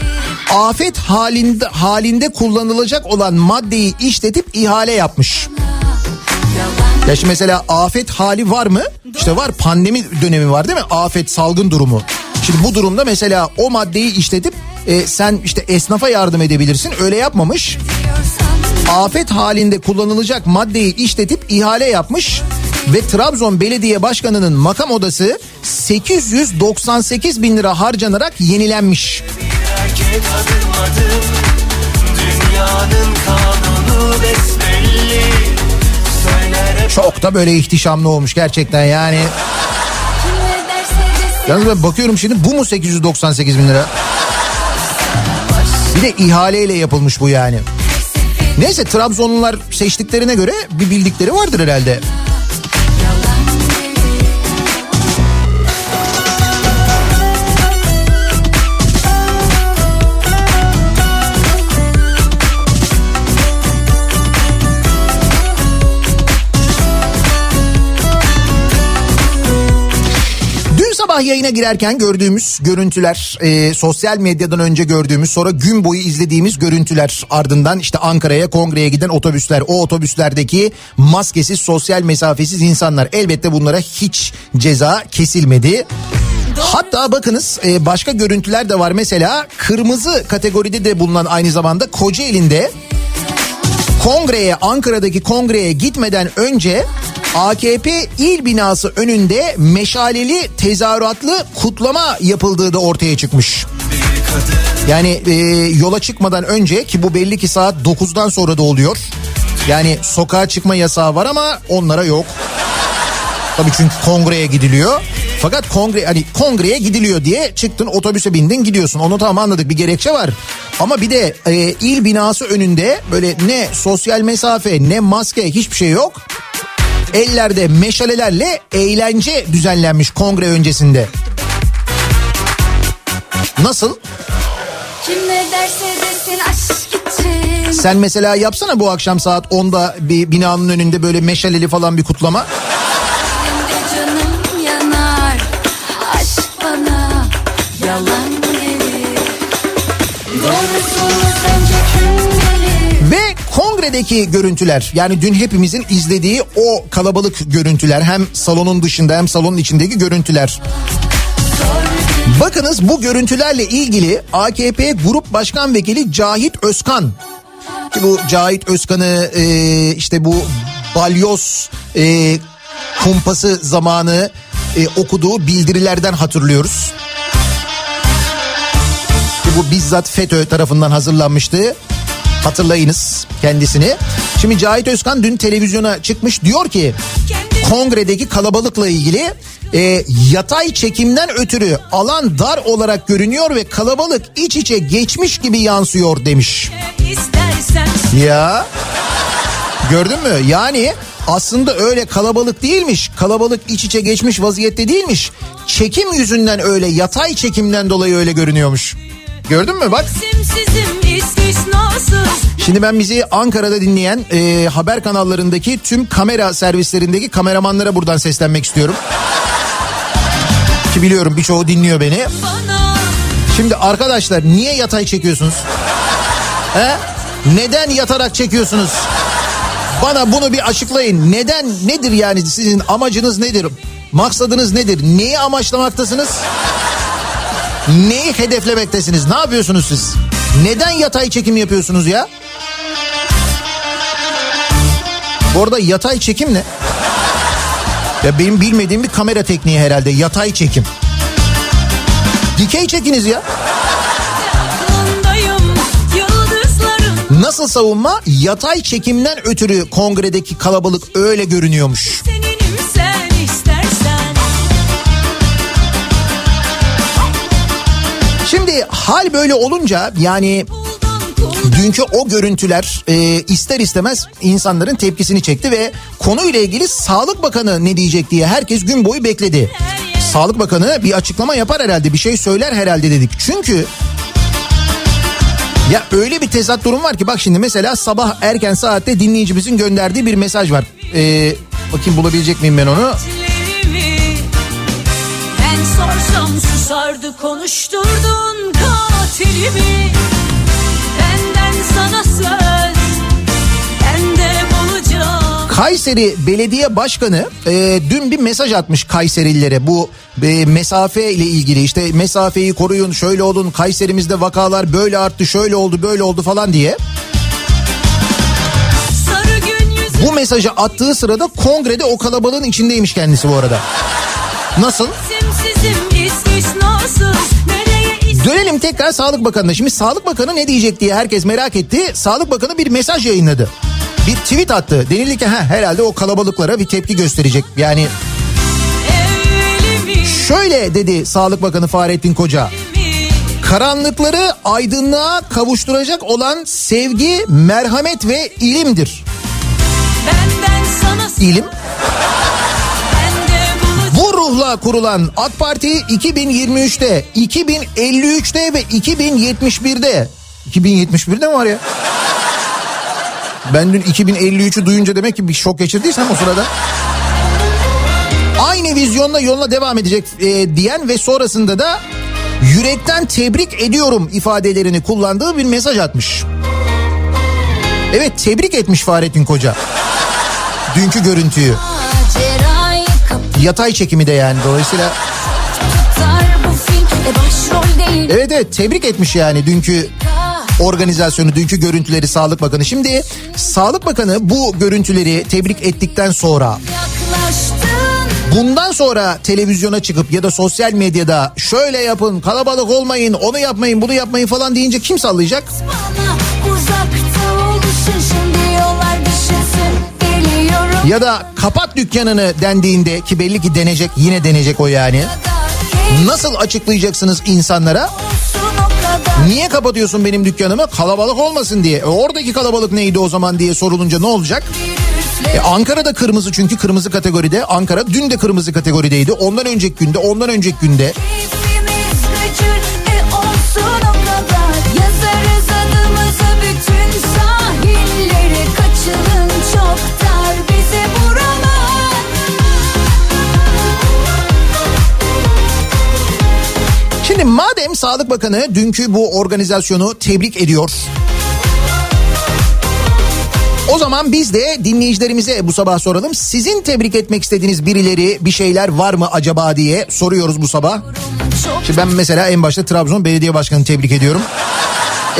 Afet halinde halinde kullanılacak olan maddeyi işletip ihale yapmış. Ya şimdi mesela afet hali var mı? İşte var pandemi dönemi var değil mi? Afet salgın durumu. Şimdi bu durumda mesela o maddeyi işletip e, sen işte esnafa yardım edebilirsin. Öyle yapmamış. Afet halinde kullanılacak maddeyi işletip ihale yapmış ve Trabzon Belediye Başkanı'nın makam odası 898 bin lira harcanarak yenilenmiş. Çok da böyle ihtişamlı olmuş gerçekten yani. Yalnız ben bakıyorum şimdi bu mu 898 bin lira? Bir de ihaleyle yapılmış bu yani. Neyse Trabzonlular seçtiklerine göre bir bildikleri vardır herhalde. Sabah yayına girerken gördüğümüz görüntüler, e, sosyal medyadan önce gördüğümüz, sonra gün boyu izlediğimiz görüntüler ardından işte Ankara'ya kongreye giden otobüsler, o otobüslerdeki maskesiz, sosyal mesafesiz insanlar. Elbette bunlara hiç ceza kesilmedi. Hatta bakınız e, başka görüntüler de var. Mesela kırmızı kategoride de bulunan aynı zamanda Kocaeli'nde kongreye Ankara'daki kongreye gitmeden önce AKP il binası önünde meşaleli tezahüratlı kutlama yapıldığı da ortaya çıkmış. Yani e, yola çıkmadan önce ki bu belli ki saat 9'dan sonra da oluyor. Yani sokağa çıkma yasağı var ama onlara yok. Tabii çünkü kongreye gidiliyor. Fakat kongre hani kongreye gidiliyor diye çıktın otobüse bindin gidiyorsun. Onu tamam anladık bir gerekçe var. Ama bir de e, il binası önünde böyle ne sosyal mesafe ne maske hiçbir şey yok. Ellerde meşalelerle eğlence düzenlenmiş kongre öncesinde. Nasıl? Kim ne derse desin aşk için Sen mesela yapsana bu akşam saat 10'da bir binanın önünde böyle meşaleli falan bir kutlama. Ve kongre Kongre'deki görüntüler yani dün hepimizin izlediği o kalabalık görüntüler hem salonun dışında hem salonun içindeki görüntüler. Bakınız bu görüntülerle ilgili AKP Grup Başkan Vekili Cahit Özkan ki bu Cahit Özkan'ı e, işte bu balyoz e, kumpası zamanı e, okuduğu bildirilerden hatırlıyoruz. Ki bu bizzat FETÖ tarafından hazırlanmıştı. Hatırlayınız kendisini. Şimdi Cahit Özkan dün televizyona çıkmış diyor ki kongredeki kalabalıkla ilgili e, yatay çekimden ötürü alan dar olarak görünüyor ve kalabalık iç içe geçmiş gibi yansıyor demiş. Ya gördün mü? Yani aslında öyle kalabalık değilmiş. Kalabalık iç içe geçmiş vaziyette değilmiş. Çekim yüzünden öyle yatay çekimden dolayı öyle görünüyormuş. Gördün mü bak? Şimdi ben bizi Ankara'da dinleyen e, haber kanallarındaki tüm kamera servislerindeki kameramanlara buradan seslenmek istiyorum. Ki biliyorum birçoğu dinliyor beni. Şimdi arkadaşlar niye yatay çekiyorsunuz? He? Neden yatarak çekiyorsunuz? Bana bunu bir açıklayın. Neden nedir yani sizin amacınız nedir? Maksadınız nedir? Neyi amaçlamaktasınız? Neyi hedeflemektesiniz? Ne yapıyorsunuz siz? Neden yatay çekim yapıyorsunuz ya? Bu arada yatay çekim ne? Ya benim bilmediğim bir kamera tekniği herhalde yatay çekim. Dikey çekiniz ya. Nasıl savunma? Yatay çekimden ötürü kongredeki kalabalık öyle görünüyormuş. seninim sen istersen Hal böyle olunca yani dünkü o görüntüler e, ister istemez insanların tepkisini çekti ve konuyla ilgili Sağlık Bakanı ne diyecek diye herkes gün boyu bekledi. Sağlık Bakanı bir açıklama yapar herhalde bir şey söyler herhalde dedik. Çünkü ya öyle bir tezat durum var ki bak şimdi mesela sabah erken saatte dinleyicimizin gönderdiği bir mesaj var. E, bakayım bulabilecek miyim ben onu? Ben sorsam susardı konuşturdun katilimi Benden sana söz Ben de bulacağım Kayseri Belediye Başkanı e, dün bir mesaj atmış Kayserililere bu e, mesafe ile ilgili işte mesafeyi koruyun şöyle olun Kayserimizde vakalar böyle arttı şöyle oldu böyle oldu falan diye. Bu mesajı attığı sırada kongrede o kalabalığın içindeymiş kendisi bu arada. Nasıl? Dönelim tekrar Sağlık Bakanı'na. Şimdi Sağlık Bakanı ne diyecek diye herkes merak etti. Sağlık Bakanı bir mesaj yayınladı. Bir tweet attı. Denildi ki ha, herhalde o kalabalıklara bir tepki gösterecek. Yani şöyle dedi Sağlık Bakanı Fahrettin Koca. Karanlıkları aydınlığa kavuşturacak olan sevgi, merhamet ve ilimdir. İlim ruhla kurulan AK Parti 2023'te, 2053'te ve 2071'de 2071'de mi var ya? Ben dün 2053'ü duyunca demek ki bir şok geçirdiysem o sırada. Aynı vizyonla yoluna devam edecek e, diyen ve sonrasında da yürekten tebrik ediyorum ifadelerini kullandığı bir mesaj atmış. Evet tebrik etmiş Fahrettin Koca. Dünkü görüntüyü. Yatay çekimi de yani dolayısıyla. Evet evet tebrik etmiş yani dünkü organizasyonu, dünkü görüntüleri Sağlık Bakanı. Şimdi Sağlık Bakanı bu görüntüleri tebrik ettikten sonra bundan sonra televizyona çıkıp ya da sosyal medyada şöyle yapın, kalabalık olmayın, onu yapmayın, bunu yapmayın falan deyince kim sallayacak? bana Uzakta oluşun Ya da kapat dükkanını dendiğinde ki belli ki denecek, yine denecek o yani. Nasıl açıklayacaksınız insanlara? Niye kapatıyorsun benim dükkanımı? Kalabalık olmasın diye. E, oradaki kalabalık neydi o zaman diye sorulunca ne olacak? E, Ankara'da kırmızı çünkü kırmızı kategoride. Ankara dün de kırmızı kategorideydi. Ondan önceki günde, ondan önceki günde. Keyfimiz Şimdi madem Sağlık Bakanı dünkü bu organizasyonu tebrik ediyor. O zaman biz de dinleyicilerimize bu sabah soralım. Sizin tebrik etmek istediğiniz birileri bir şeyler var mı acaba diye soruyoruz bu sabah. Şimdi ben mesela en başta Trabzon Belediye Başkanı'nı tebrik ediyorum.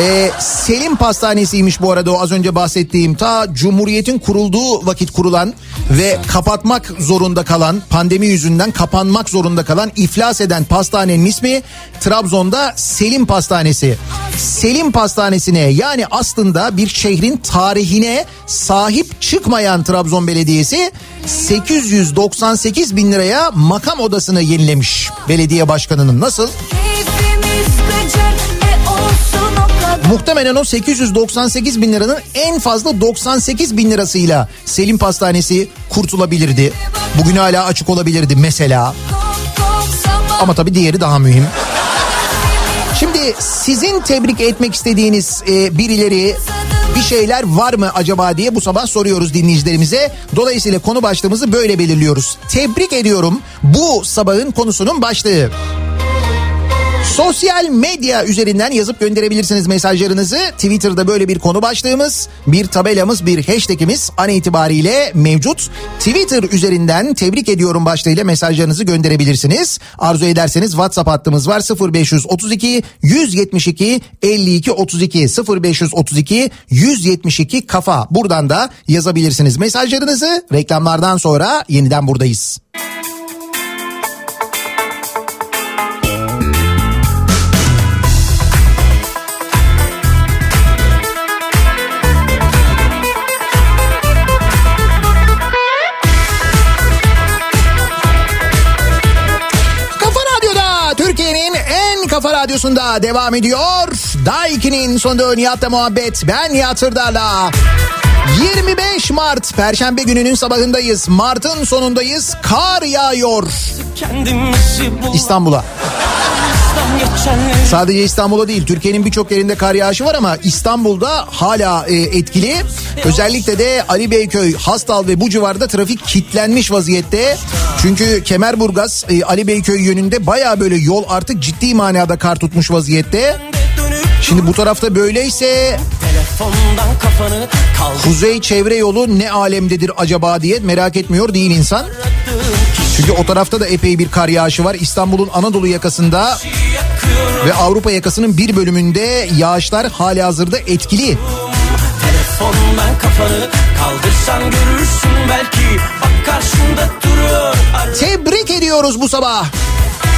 Ee, Selim Pastanesi'ymiş bu arada o az önce bahsettiğim ta Cumhuriyet'in kurulduğu vakit kurulan ve kapatmak zorunda kalan pandemi yüzünden kapanmak zorunda kalan iflas eden pastanenin ismi Trabzon'da Selim Pastanesi. Selim Pastanesi'ne yani aslında bir şehrin tarihine sahip çıkmayan Trabzon Belediyesi 898 bin liraya makam odasını yenilemiş belediye başkanının nasıl? Keyfimiz kaçar Muhtemelen o 898 bin liranın en fazla 98 bin lirasıyla Selim Pastanesi kurtulabilirdi. Bugün hala açık olabilirdi mesela. Ama tabii diğeri daha mühim. Şimdi sizin tebrik etmek istediğiniz e, birileri bir şeyler var mı acaba diye bu sabah soruyoruz dinleyicilerimize. Dolayısıyla konu başlığımızı böyle belirliyoruz. Tebrik ediyorum bu sabahın konusunun başlığı. Sosyal medya üzerinden yazıp gönderebilirsiniz mesajlarınızı. Twitter'da böyle bir konu başlığımız, bir tabelamız, bir hashtagimiz an itibariyle mevcut. Twitter üzerinden tebrik ediyorum başlığıyla mesajlarınızı gönderebilirsiniz. Arzu ederseniz WhatsApp hattımız var 0532 172 52 32 0532 172 kafa. Buradan da yazabilirsiniz mesajlarınızı. Reklamlardan sonra yeniden buradayız. Kafa radyosunda devam ediyor. Daiki'nin sonunda Nihat'la muhabbet. Ben Nihat Hırdar'la. 25 Mart Perşembe gününün sabahındayız. Mart'ın sonundayız. Kar yağıyor İstanbul'a. Sadece İstanbul'a değil Türkiye'nin birçok yerinde kar yağışı var ama İstanbul'da hala e, etkili. Özellikle de Ali Beyköy, Hastal ve bu civarda trafik kilitlenmiş vaziyette. Çünkü Kemerburgaz, e, Ali Beyköy yönünde baya böyle yol artık ciddi manada kar tutmuş vaziyette. Şimdi bu tarafta böyleyse kuzey çevre yolu ne alemdedir acaba diye merak etmiyor değil insan. Çünkü o tarafta da epey bir kar yağışı var. İstanbul'un Anadolu yakasında ve Avrupa yakasının bir bölümünde yağışlar hali hazırda etkili. Telefondan kafanı kaldırsan görürsün belki Bak karşında duruyor Tebrik ediyoruz bu sabah.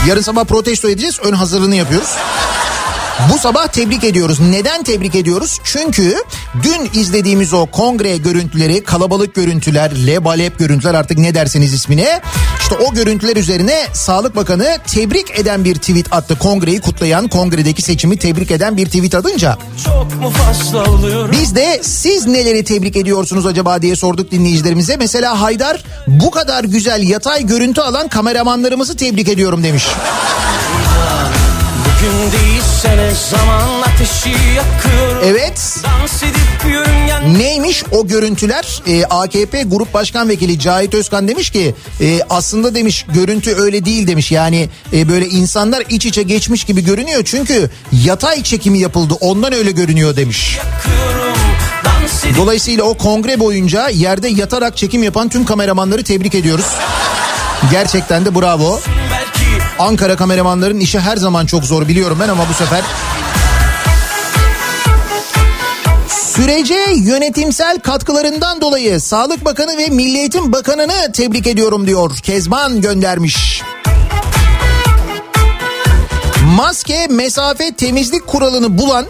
Yarın sabah protesto edeceğiz. Ön hazırlığını yapıyoruz. Bu sabah tebrik ediyoruz. Neden tebrik ediyoruz? Çünkü dün izlediğimiz o kongre görüntüleri, kalabalık görüntüler, lebalep görüntüler artık ne derseniz ismine. İşte o görüntüler üzerine Sağlık Bakanı tebrik eden bir tweet attı. Kongreyi kutlayan, kongredeki seçimi tebrik eden bir tweet atınca. Biz de siz neleri tebrik ediyorsunuz acaba diye sorduk dinleyicilerimize. Mesela Haydar bu kadar güzel yatay görüntü alan kameramanlarımızı tebrik ediyorum demiş. Bugün değilse ne zaman ateşi yakıyorum Evet. Yörüngen Neymiş o görüntüler? Ee, AKP Grup Başkan Vekili Cahit Özkan demiş ki e, aslında demiş görüntü öyle değil demiş. Yani e, böyle insanlar iç içe geçmiş gibi görünüyor. Çünkü yatay çekimi yapıldı ondan öyle görünüyor demiş. yakıyorum Dolayısıyla o kongre boyunca yerde yatarak çekim yapan tüm kameramanları tebrik ediyoruz. Gerçekten de bravo. Ankara kameramanların işi her zaman çok zor biliyorum ben ama bu sefer Sürece yönetimsel katkılarından dolayı Sağlık Bakanı ve Milli Eğitim Bakanı'nı tebrik ediyorum diyor. Kezban göndermiş. Maske, mesafe, temizlik kuralını bulan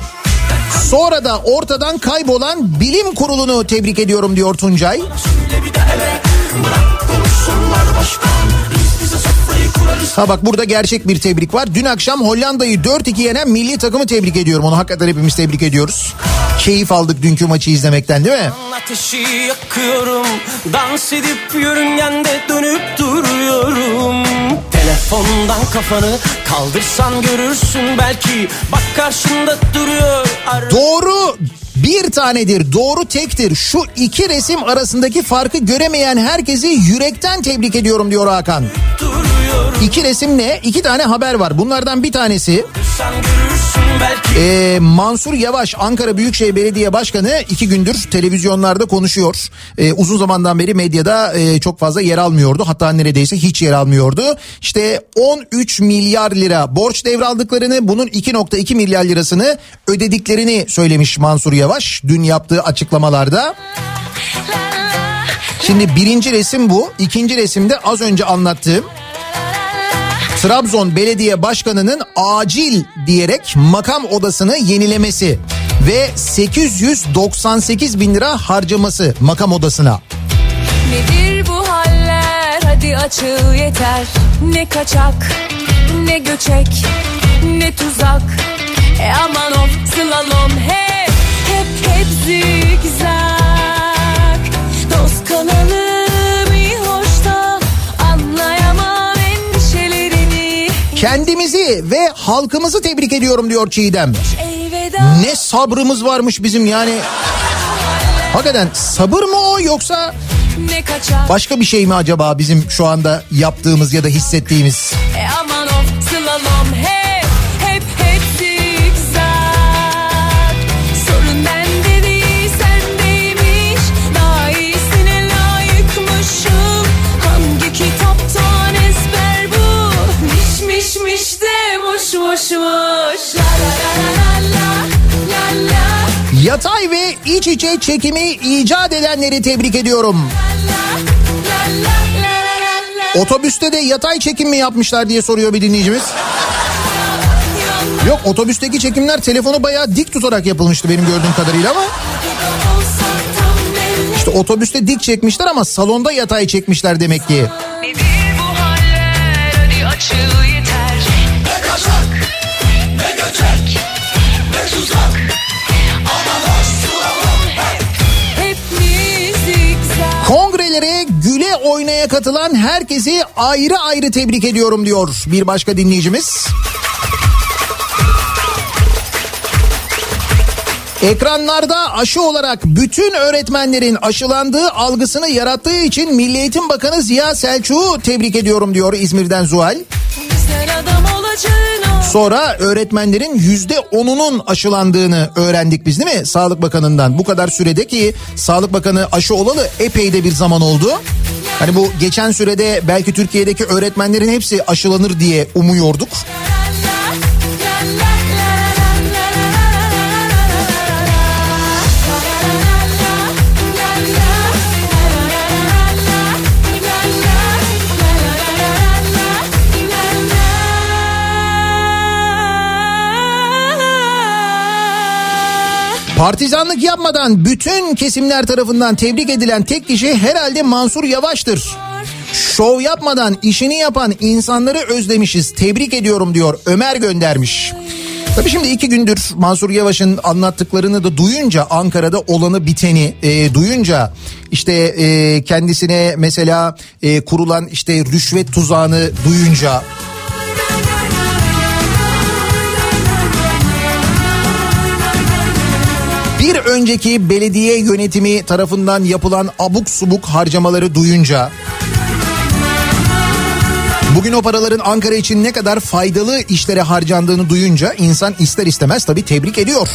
sonra da ortadan kaybolan bilim kurulunu tebrik ediyorum diyor Tuncay. Ha bak burada gerçek bir tebrik var. Dün akşam Hollanda'yı 4-2 yenen milli takımı tebrik ediyorum. Onu hakikaten hepimiz tebrik ediyoruz. Keyif aldık dünkü maçı izlemekten değil mi? ateşi yakıyorum Dans edip yörüngende dönüp duruyorum Telefondan kafanı kaldırsan görürsün belki Bak karşında duruyor ar- Doğru Bir tanedir, doğru tektir. Şu iki resim arasındaki farkı göremeyen herkesi yürekten tebrik ediyorum diyor Hakan. İki resim ne? İki tane haber var. Bunlardan bir tanesi ee, Mansur Yavaş Ankara Büyükşehir Belediye Başkanı iki gündür televizyonlarda konuşuyor. Ee, uzun zamandan beri medyada e, çok fazla yer almıyordu. Hatta neredeyse hiç yer almıyordu. İşte 13 milyar lira borç devraldıklarını bunun 2.2 milyar lirasını ödediklerini söylemiş Mansur Yavaş dün yaptığı açıklamalarda. Şimdi birinci resim bu. ikinci resimde az önce anlattığım Trabzon Belediye Başkanı'nın acil diyerek makam odasını yenilemesi ve 898 bin lira harcaması makam odasına. Nedir bu haller? Hadi açıl yeter. Ne kaçak ne göçek ne tuzak. E aman of slalom hep hep hep zigzag Kendimizi ve halkımızı tebrik ediyorum diyor Çiğdem. Ne sabrımız varmış bizim yani. Hakikaten sabır mı o yoksa başka bir şey mi acaba bizim şu anda yaptığımız ya da hissettiğimiz? E aman muş muş muş La la la la la la la Yatay ve iç içe çekimi icat edenleri tebrik ediyorum. la la la la la Otobüste de yatay çekim mi yapmışlar diye soruyor bir dinleyicimiz. Yok otobüsteki çekimler telefonu bayağı dik tutarak yapılmıştı benim gördüğüm kadarıyla ama işte otobüste dik çekmişler ama salonda yatay çekmişler demek ki. Nedir bu haller hadi açıl Kongrelere güle oynaya katılan herkesi ayrı ayrı tebrik ediyorum diyor bir başka dinleyicimiz. Ekranlarda aşı olarak bütün öğretmenlerin aşılandığı algısını yarattığı için Milli Eğitim Bakanı Ziya Selçuk'u tebrik ediyorum diyor İzmir'den Zuhal. Sonra öğretmenlerin yüzde onunun aşılandığını öğrendik biz değil mi? Sağlık Bakanı'ndan. Bu kadar sürede ki Sağlık Bakanı aşı olalı epey de bir zaman oldu. Hani bu geçen sürede belki Türkiye'deki öğretmenlerin hepsi aşılanır diye umuyorduk. Partizanlık yapmadan bütün kesimler tarafından tebrik edilen tek kişi herhalde Mansur Yavaş'tır. Şov yapmadan işini yapan insanları özlemişiz. Tebrik ediyorum diyor. Ömer göndermiş. Tabii şimdi iki gündür Mansur Yavaş'ın anlattıklarını da duyunca Ankara'da olanı biteni e, duyunca işte e, kendisine mesela e, kurulan işte rüşvet tuzağını duyunca bir önceki belediye yönetimi tarafından yapılan abuk subuk harcamaları duyunca Bugün o paraların Ankara için ne kadar faydalı işlere harcandığını duyunca insan ister istemez tabii tebrik ediyor.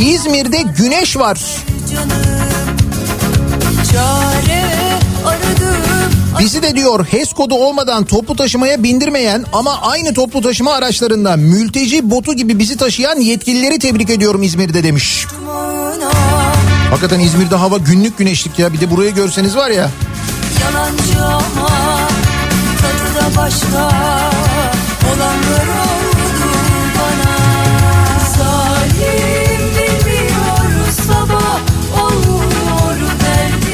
İzmir'de güneş var. canım Çare Bizi de diyor HES kodu olmadan toplu taşımaya bindirmeyen ama aynı toplu taşıma araçlarında mülteci botu gibi bizi taşıyan yetkilileri tebrik ediyorum İzmir'de demiş. Hakikaten İzmir'de hava günlük güneşlik ya bir de burayı görseniz var ya. Yalancı ama tadı da başka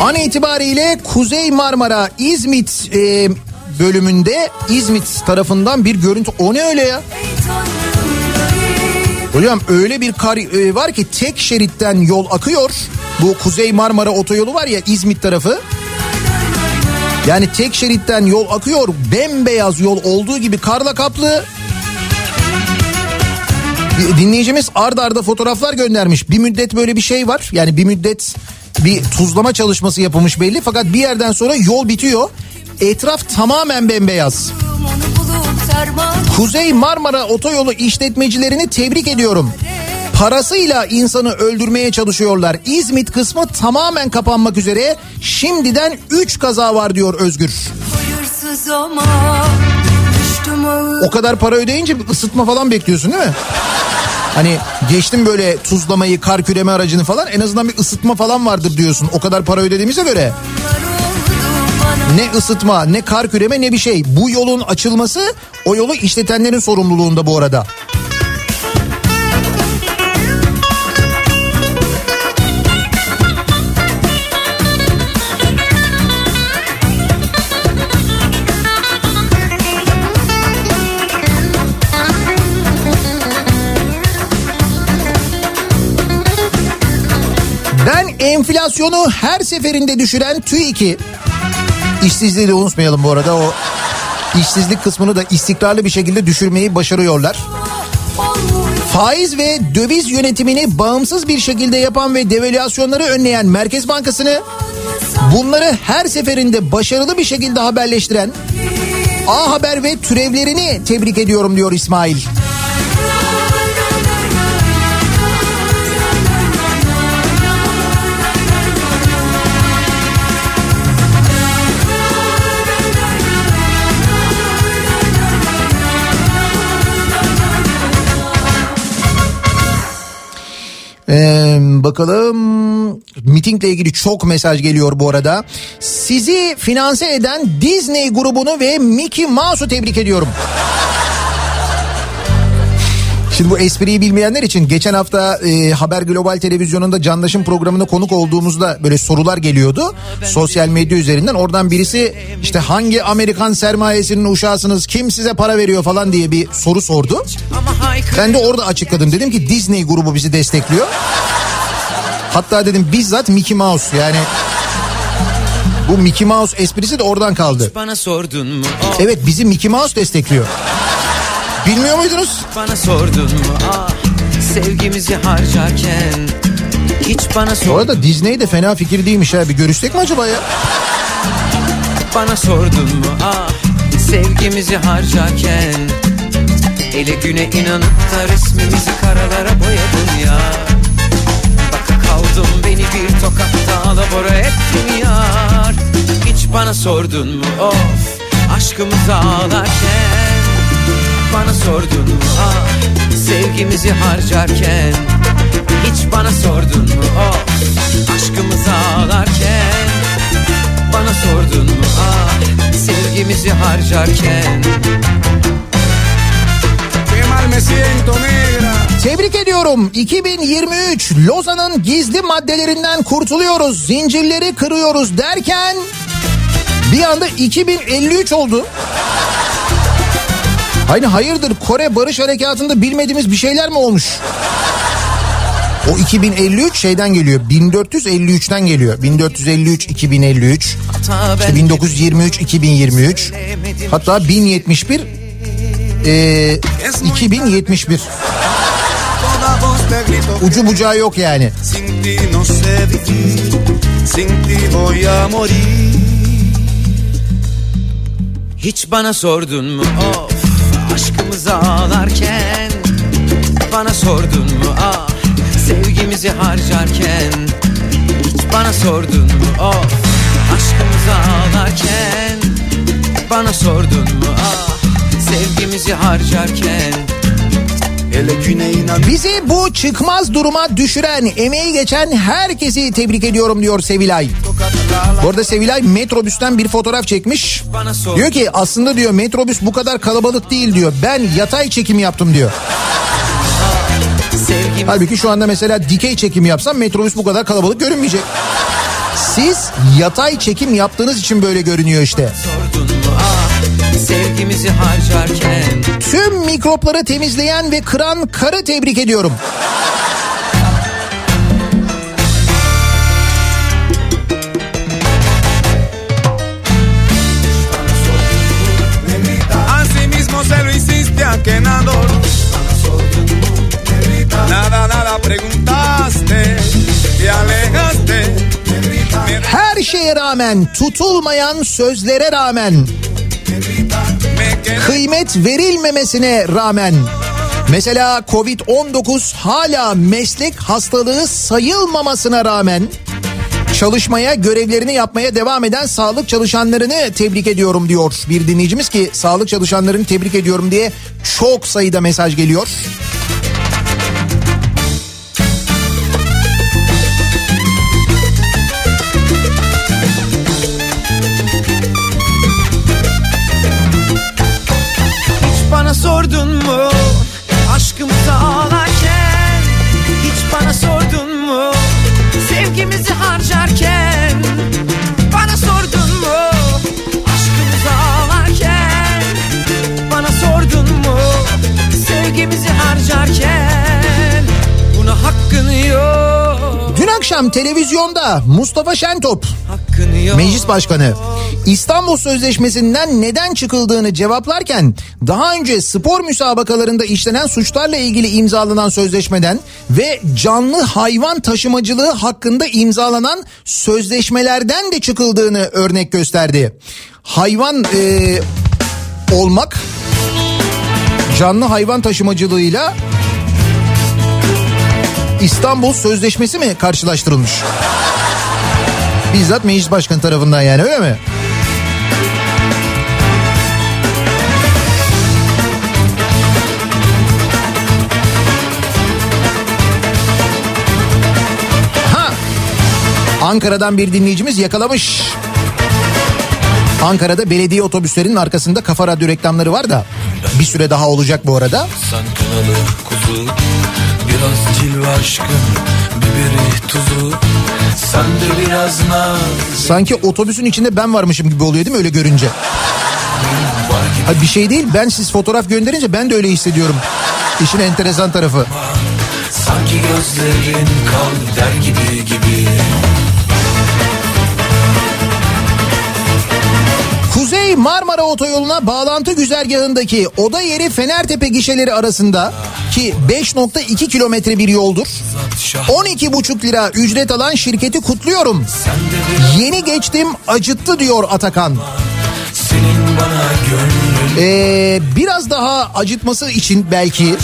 An itibariyle Kuzey Marmara İzmit e, bölümünde İzmit tarafından bir görüntü. O ne öyle ya? Hocam öyle bir kar e, var ki tek şeritten yol akıyor. Bu Kuzey Marmara otoyolu var ya İzmit tarafı. Yani tek şeritten yol akıyor bembeyaz yol olduğu gibi karla kaplı. Dinleyicimiz arda arda fotoğraflar göndermiş. Bir müddet böyle bir şey var. Yani bir müddet bir tuzlama çalışması yapılmış belli. Fakat bir yerden sonra yol bitiyor. Etraf tamamen bembeyaz. Kuzey Marmara Otoyolu işletmecilerini tebrik ediyorum. Parasıyla insanı öldürmeye çalışıyorlar. İzmit kısmı tamamen kapanmak üzere. Şimdiden 3 kaza var diyor Özgür. O kadar para ödeyince ısıtma falan bekliyorsun değil mi? Hani geçtim böyle tuzlamayı, kar küreme aracını falan en azından bir ısıtma falan vardır diyorsun. O kadar para ödediğimize göre. Ne ısıtma, ne kar küreme ne bir şey. Bu yolun açılması o yolu işletenlerin sorumluluğunda bu arada. Enflasyonu her seferinde düşüren TÜİK'i işsizliği de unutmayalım bu arada o işsizlik kısmını da istikrarlı bir şekilde düşürmeyi başarıyorlar. Faiz ve döviz yönetimini bağımsız bir şekilde yapan ve devalüasyonları önleyen Merkez Bankası'nı bunları her seferinde başarılı bir şekilde haberleştiren A Haber ve türevlerini tebrik ediyorum diyor İsmail. Ee, bakalım mitingle ilgili çok mesaj geliyor bu arada. Sizi finanse eden Disney grubunu ve Mickey Mouse'u tebrik ediyorum. Şimdi bu espriyi bilmeyenler için geçen hafta e, Haber Global Televizyonu'nda Candaş'ın programına konuk olduğumuzda böyle sorular geliyordu. Sosyal medya üzerinden oradan birisi işte hangi Amerikan sermayesinin uşağısınız kim size para veriyor falan diye bir soru sordu. Ben de orada açıkladım dedim ki Disney grubu bizi destekliyor. Hatta dedim bizzat Mickey Mouse yani bu Mickey Mouse esprisi de oradan kaldı. Bana sordun mu? Evet bizi Mickey Mouse destekliyor. Bilmiyor muydunuz? Bana sordun mu? Ah, sevgimizi harcarken hiç bana Bu sordun, arada Disney de fena fikir değilmiş ha. Bir görüşsek mi acaba ya? bana sordun mu? Ah, sevgimizi harcarken ele güne inanıp da resmimizi karalara boyadın ya. Bak kaldım beni bir tokatta alabora ettin yar. Hiç bana sordun mu? Of, aşkımızı ağlarken bana sordun mu? Ah, sevgimizi harcarken hiç bana sordun mu? Oh, aşkımızı ağlarken bana sordun mu? Ah, sevgimizi harcarken Tebrik ediyorum. 2023 Lozan'ın gizli maddelerinden kurtuluyoruz. Zincirleri kırıyoruz derken bir anda 2053 oldu. Hani hayırdır Kore Barış Harekatı'nda bilmediğimiz bir şeyler mi olmuş? O 2053 şeyden geliyor. 1453'ten geliyor. 1453 2053. Hata İşte ben 1923 2023. Hatta 1071 e, 2071. Toda voz te grito Ucu bucağı yok yani. Hiç bana sordun mu of aşkımızı ağlarken Bana sordun mu? Ah sevgimizi harcarken Hiç bana sordun mu? Of aşkımızı ağlarken Bana sordun mu? Ah sevgimizi harcarken Bizi bu çıkmaz duruma düşüren, emeği geçen herkesi tebrik ediyorum diyor Sevilay. Bu arada Sevilay metrobüsten bir fotoğraf çekmiş. Diyor ki aslında diyor metrobüs bu kadar kalabalık değil diyor. Ben yatay çekim yaptım diyor. sevgimizi Halbuki şu anda mesela dikey çekim yapsam metrobüs bu kadar kalabalık görünmeyecek. Siz yatay çekim yaptığınız için böyle görünüyor işte. ah vaktimizi harcarken. Tüm mikropları temizleyen ve kıran karı tebrik ediyorum. Her şeye rağmen, tutulmayan sözlere rağmen, kıymet verilmemesine rağmen, mesela Covid-19 hala meslek hastalığı sayılmamasına rağmen çalışmaya, görevlerini yapmaya devam eden sağlık çalışanlarını tebrik ediyorum diyor bir dinleyicimiz ki sağlık çalışanlarını tebrik ediyorum diye çok sayıda mesaj geliyor. Harcarken Buna hakkın yok Dün akşam televizyonda Mustafa Şentop Meclis Başkanı İstanbul Sözleşmesi'nden neden çıkıldığını cevaplarken daha önce spor müsabakalarında işlenen suçlarla ilgili imzalanan sözleşmeden ve canlı hayvan taşımacılığı hakkında imzalanan sözleşmelerden de çıkıldığını örnek gösterdi. Hayvan e, olmak canlı hayvan taşımacılığıyla İstanbul Sözleşmesi mi karşılaştırılmış? Bizzat meclis başkanı tarafından yani öyle mi? Ha! Ankara'dan bir dinleyicimiz yakalamış. Ankara'da belediye otobüslerinin arkasında kafa radyo reklamları var da bir süre daha olacak bu arada. Sen kuzu Biraz cilve aşkın Biberi tuzu Sen de biraz naz Sanki otobüsün içinde ben varmışım gibi oluyor değil mi öyle görünce? Ha, bir şey değil ben siz fotoğraf gönderince ben de öyle hissediyorum. İşin enteresan tarafı. Sanki gözlerin kal der gibi gibi Marmara Otoyolu'na bağlantı güzergahındaki oda yeri Fenertepe gişeleri arasında ki 5.2 kilometre bir yoldur. 12,5 lira ücret alan şirketi kutluyorum. Yeni geçtim acıttı diyor Atakan. Ee, biraz daha acıtması için belki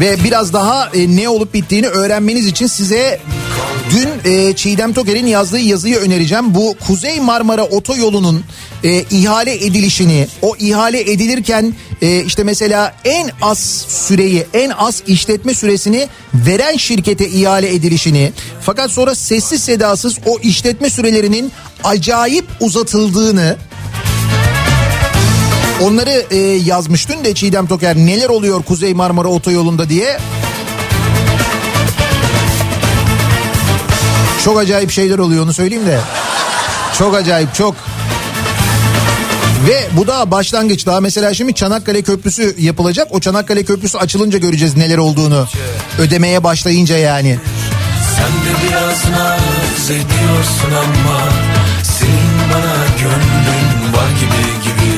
ve biraz daha e, ne olup bittiğini öğrenmeniz için size dün e, Çiğdem Toker'in yazdığı yazıyı önereceğim. Bu Kuzey Marmara Otoyolu'nun e, ihale edilişini, o ihale edilirken e, işte mesela en az süreyi, en az işletme süresini veren şirkete ihale edilişini, fakat sonra sessiz sedasız o işletme sürelerinin acayip uzatıldığını Onları e, yazmış dün de Çiğdem Toker neler oluyor Kuzey Marmara Otoyolu'nda diye. Çok acayip şeyler oluyor onu söyleyeyim de. Çok acayip çok. Ve bu da başlangıç daha mesela şimdi Çanakkale Köprüsü yapılacak. O Çanakkale Köprüsü açılınca göreceğiz neler olduğunu. Ödemeye başlayınca yani. Sen de biraz naz ediyorsun ama Senin bana gönlün var gibi gibi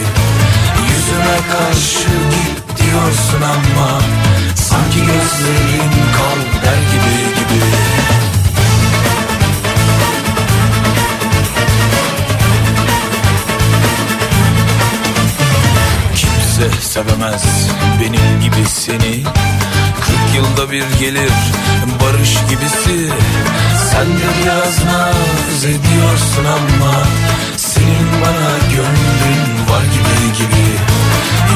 Yüzüme karşı git diyorsun ama Sanki gözlerin kal der gibi gibi Kimse sevemez. Benim gibi seni Kırk yılda bir gelir. Barış gibisi Sen de biraz naz ediyorsun ama Senin bana gönlün var gibi gibi.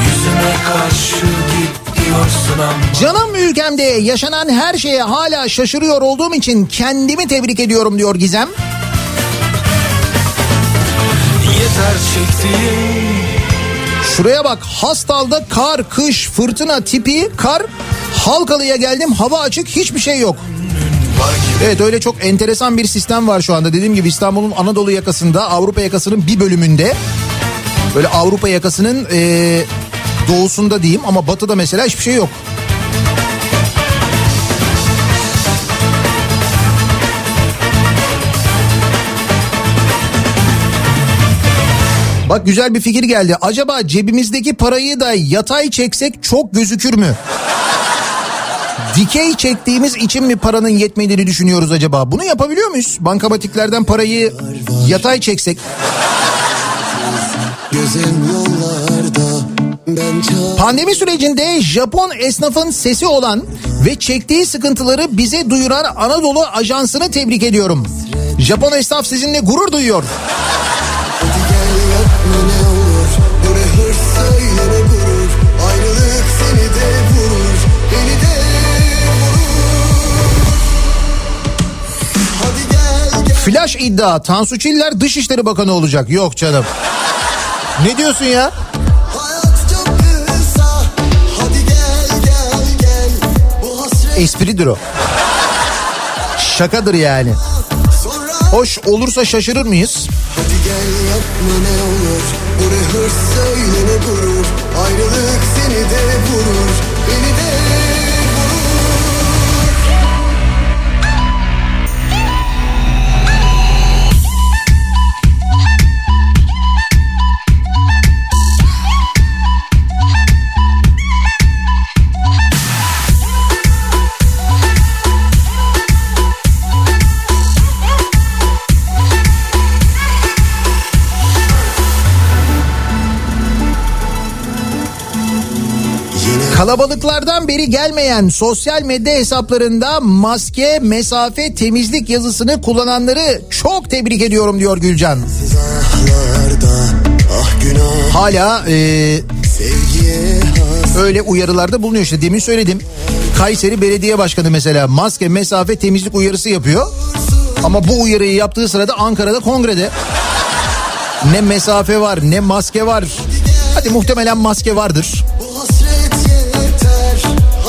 Yüzüme karşı git Canım ülkemde yaşanan her şeye hala şaşırıyor olduğum için kendimi tebrik ediyorum diyor Gizem. Yeter çektiğim Şuraya bak Hastal'da kar, kış, fırtına tipi kar. Halkalı'ya geldim hava açık hiçbir şey yok. Evet öyle çok enteresan bir sistem var şu anda. Dediğim gibi İstanbul'un Anadolu yakasında Avrupa yakasının bir bölümünde böyle Avrupa yakasının eee, doğusunda diyeyim ama batıda mesela hiçbir şey yok. Bak güzel bir fikir geldi. Acaba cebimizdeki parayı da yatay çeksek çok gözükür mü? Dikey çektiğimiz için mi paranın yetmediğini düşünüyoruz acaba? Bunu yapabiliyor muyuz? Bankamatiklerden parayı yatay çeksek. Pandemi sürecinde Japon esnafın sesi olan ve çektiği sıkıntıları bize duyuran Anadolu Ajansı'nı tebrik ediyorum. Japon esnaf sizinle gurur duyuyor. Flash iddia Tansu Çiller Dışişleri Bakanı olacak. Yok canım. Ne diyorsun ya? Kısa gel gel gel hasret Espridir o. Şakadır yani. Hoş olursa şaşırır mıyız? Hadi gel yapma ne olur Bu ne hırs söyle ne gurur Ayrılık seni de vurur Beni de Kalabalıklardan beri gelmeyen sosyal medya hesaplarında maske, mesafe, temizlik yazısını kullananları çok tebrik ediyorum diyor Gülcan. Ah Hala e, öyle uyarılarda bulunuyor işte demin söyledim. Kayseri Belediye Başkanı mesela maske, mesafe, temizlik uyarısı yapıyor. Ama bu uyarıyı yaptığı sırada Ankara'da kongrede ne mesafe var ne maske var. Hadi muhtemelen maske vardır.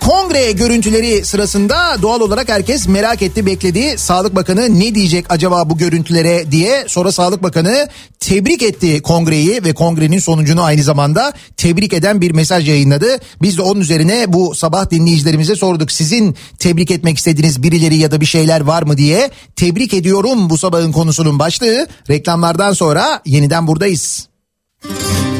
kongre görüntüleri sırasında doğal olarak herkes merak etti bekledi. Sağlık Bakanı ne diyecek acaba bu görüntülere diye sonra Sağlık Bakanı tebrik etti kongreyi ve kongrenin sonucunu aynı zamanda tebrik eden bir mesaj yayınladı. Biz de onun üzerine bu sabah dinleyicilerimize sorduk. Sizin tebrik etmek istediğiniz birileri ya da bir şeyler var mı diye tebrik ediyorum bu sabahın konusunun başlığı. Reklamlardan sonra yeniden buradayız. Bir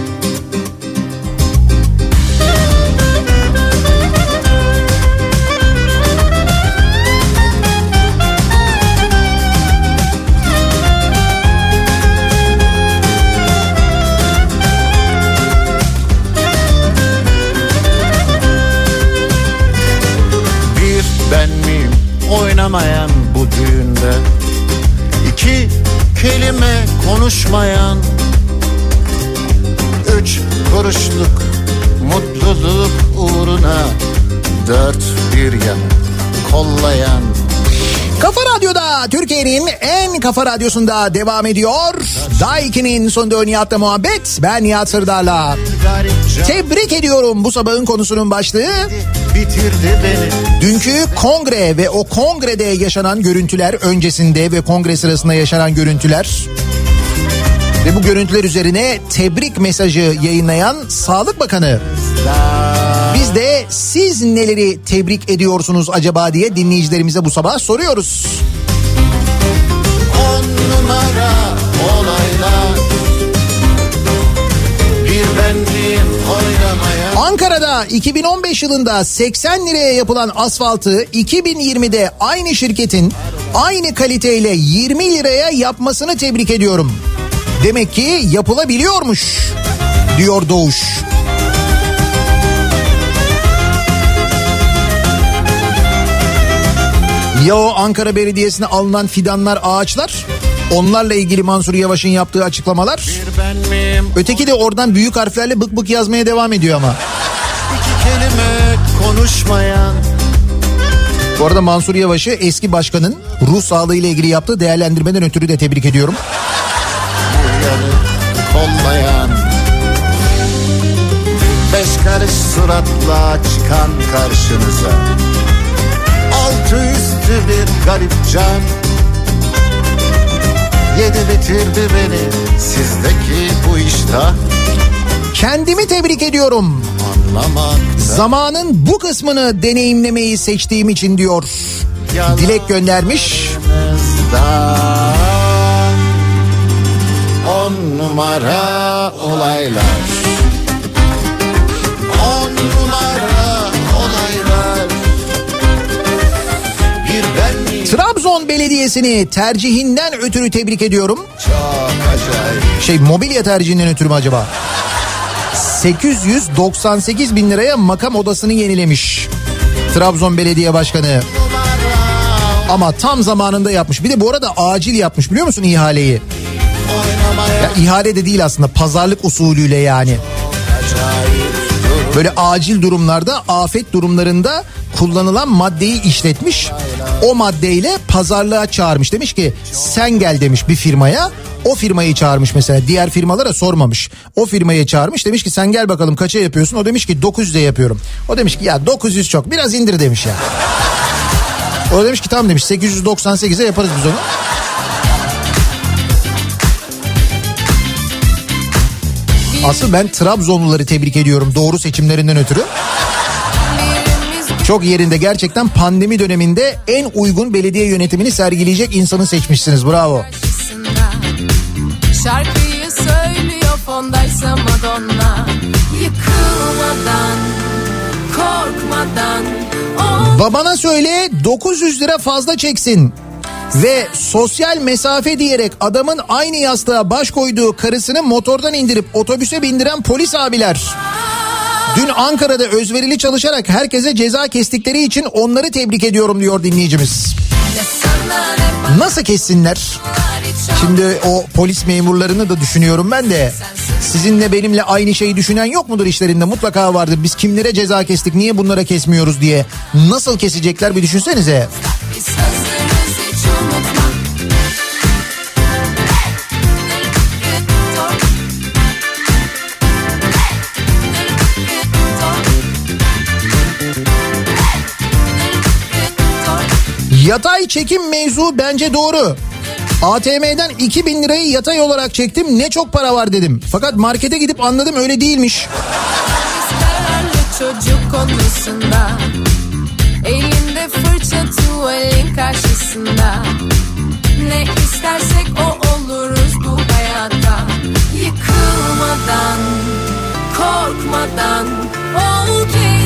kafa radyosunda devam ediyor. Daiki'nin sonunda Nihat'la muhabbet. Ben Nihat Sırdar'la. Tebrik ediyorum bu sabahın konusunun başlığı. bitirdi beni Dünkü kongre ve o kongrede yaşanan görüntüler öncesinde ve kongre sırasında yaşanan görüntüler ve bu görüntüler üzerine tebrik mesajı yayınlayan Sağlık Bakanı. Biz de siz neleri tebrik ediyorsunuz acaba diye dinleyicilerimize bu sabah soruyoruz. Ankara'da 2015 yılında 80 liraya yapılan asfaltı 2020'de aynı şirketin aynı kaliteyle 20 liraya yapmasını tebrik ediyorum. Demek ki yapılabiliyormuş diyor Doğuş. Ya o Ankara Belediyesi'ne alınan fidanlar, ağaçlar? Onlarla ilgili Mansur Yavaş'ın yaptığı açıklamalar. Öteki de oradan büyük harflerle bık bık yazmaya devam ediyor ama. Kelime konuşmayan. Bu arada Mansur Yavaş'ı eski başkanın ruh sağlığı ile ilgili yaptığı değerlendirmeden ötürü de tebrik ediyorum. kollayan. Beş karış suratla çıkan karşınıza Altı üstü bir garip can. Yedi bitirdi beni sizdeki bu iştah Kendimi tebrik ediyorum. Zamanın bu kısmını deneyimlemeyi seçtiğim için diyor. Dilek göndermiş. On numara olaylar On numara olaylar Bir ben? Trabzon Belediyesi'ni tercihinden ötürü tebrik ediyorum. Çok acayip Şey mobilya tercihinden ötürü mü acaba? 898 bin liraya makam odasını yenilemiş. Trabzon Belediye Başkanı. Ama tam zamanında yapmış. Bir de bu arada acil yapmış biliyor musun ihaleyi? Ya ihale de değil aslında pazarlık usulüyle yani. Böyle acil durumlarda, afet durumlarında kullanılan maddeyi işletmiş. O maddeyle pazarlığa çağırmış. Demiş ki sen gel demiş bir firmaya. O firmayı çağırmış mesela. Diğer firmalara sormamış. O firmayı çağırmış. Demiş ki sen gel bakalım kaça yapıyorsun? O demiş ki 900'e yapıyorum. O demiş ki ya 900 çok biraz indir demiş ya. O demiş ki tamam demiş 898'e yaparız biz onu. Asıl ben Trabzonluları tebrik ediyorum doğru seçimlerinden ötürü. Çok yerinde gerçekten pandemi döneminde en uygun belediye yönetimini sergileyecek insanı seçmişsiniz bravo. Şarkıyı söylüyor fondaysa Madonna Yıkılmadan, korkmadan Babana söyle 900 lira fazla çeksin. Ve sosyal mesafe diyerek adamın aynı yastığa baş koyduğu karısını motordan indirip otobüse bindiren polis abiler. Dün Ankara'da özverili çalışarak herkese ceza kestikleri için onları tebrik ediyorum diyor dinleyicimiz. Nasıl kessinler? Şimdi o polis memurlarını da düşünüyorum ben de. Sizinle benimle aynı şeyi düşünen yok mudur işlerinde? Mutlaka vardır. Biz kimlere ceza kestik niye bunlara kesmiyoruz diye. Nasıl kesecekler bir düşünsenize. Biz Yatay çekim mevzu bence doğru. ATM'den 2000 lirayı yatay olarak çektim ne çok para var dedim. Fakat markete gidip anladım öyle değilmiş. Çocuk konusunda Elinde fırça tuvalin karşısında Ne istersek o oluruz bu hayatta Yıkılmadan, korkmadan Ol kendine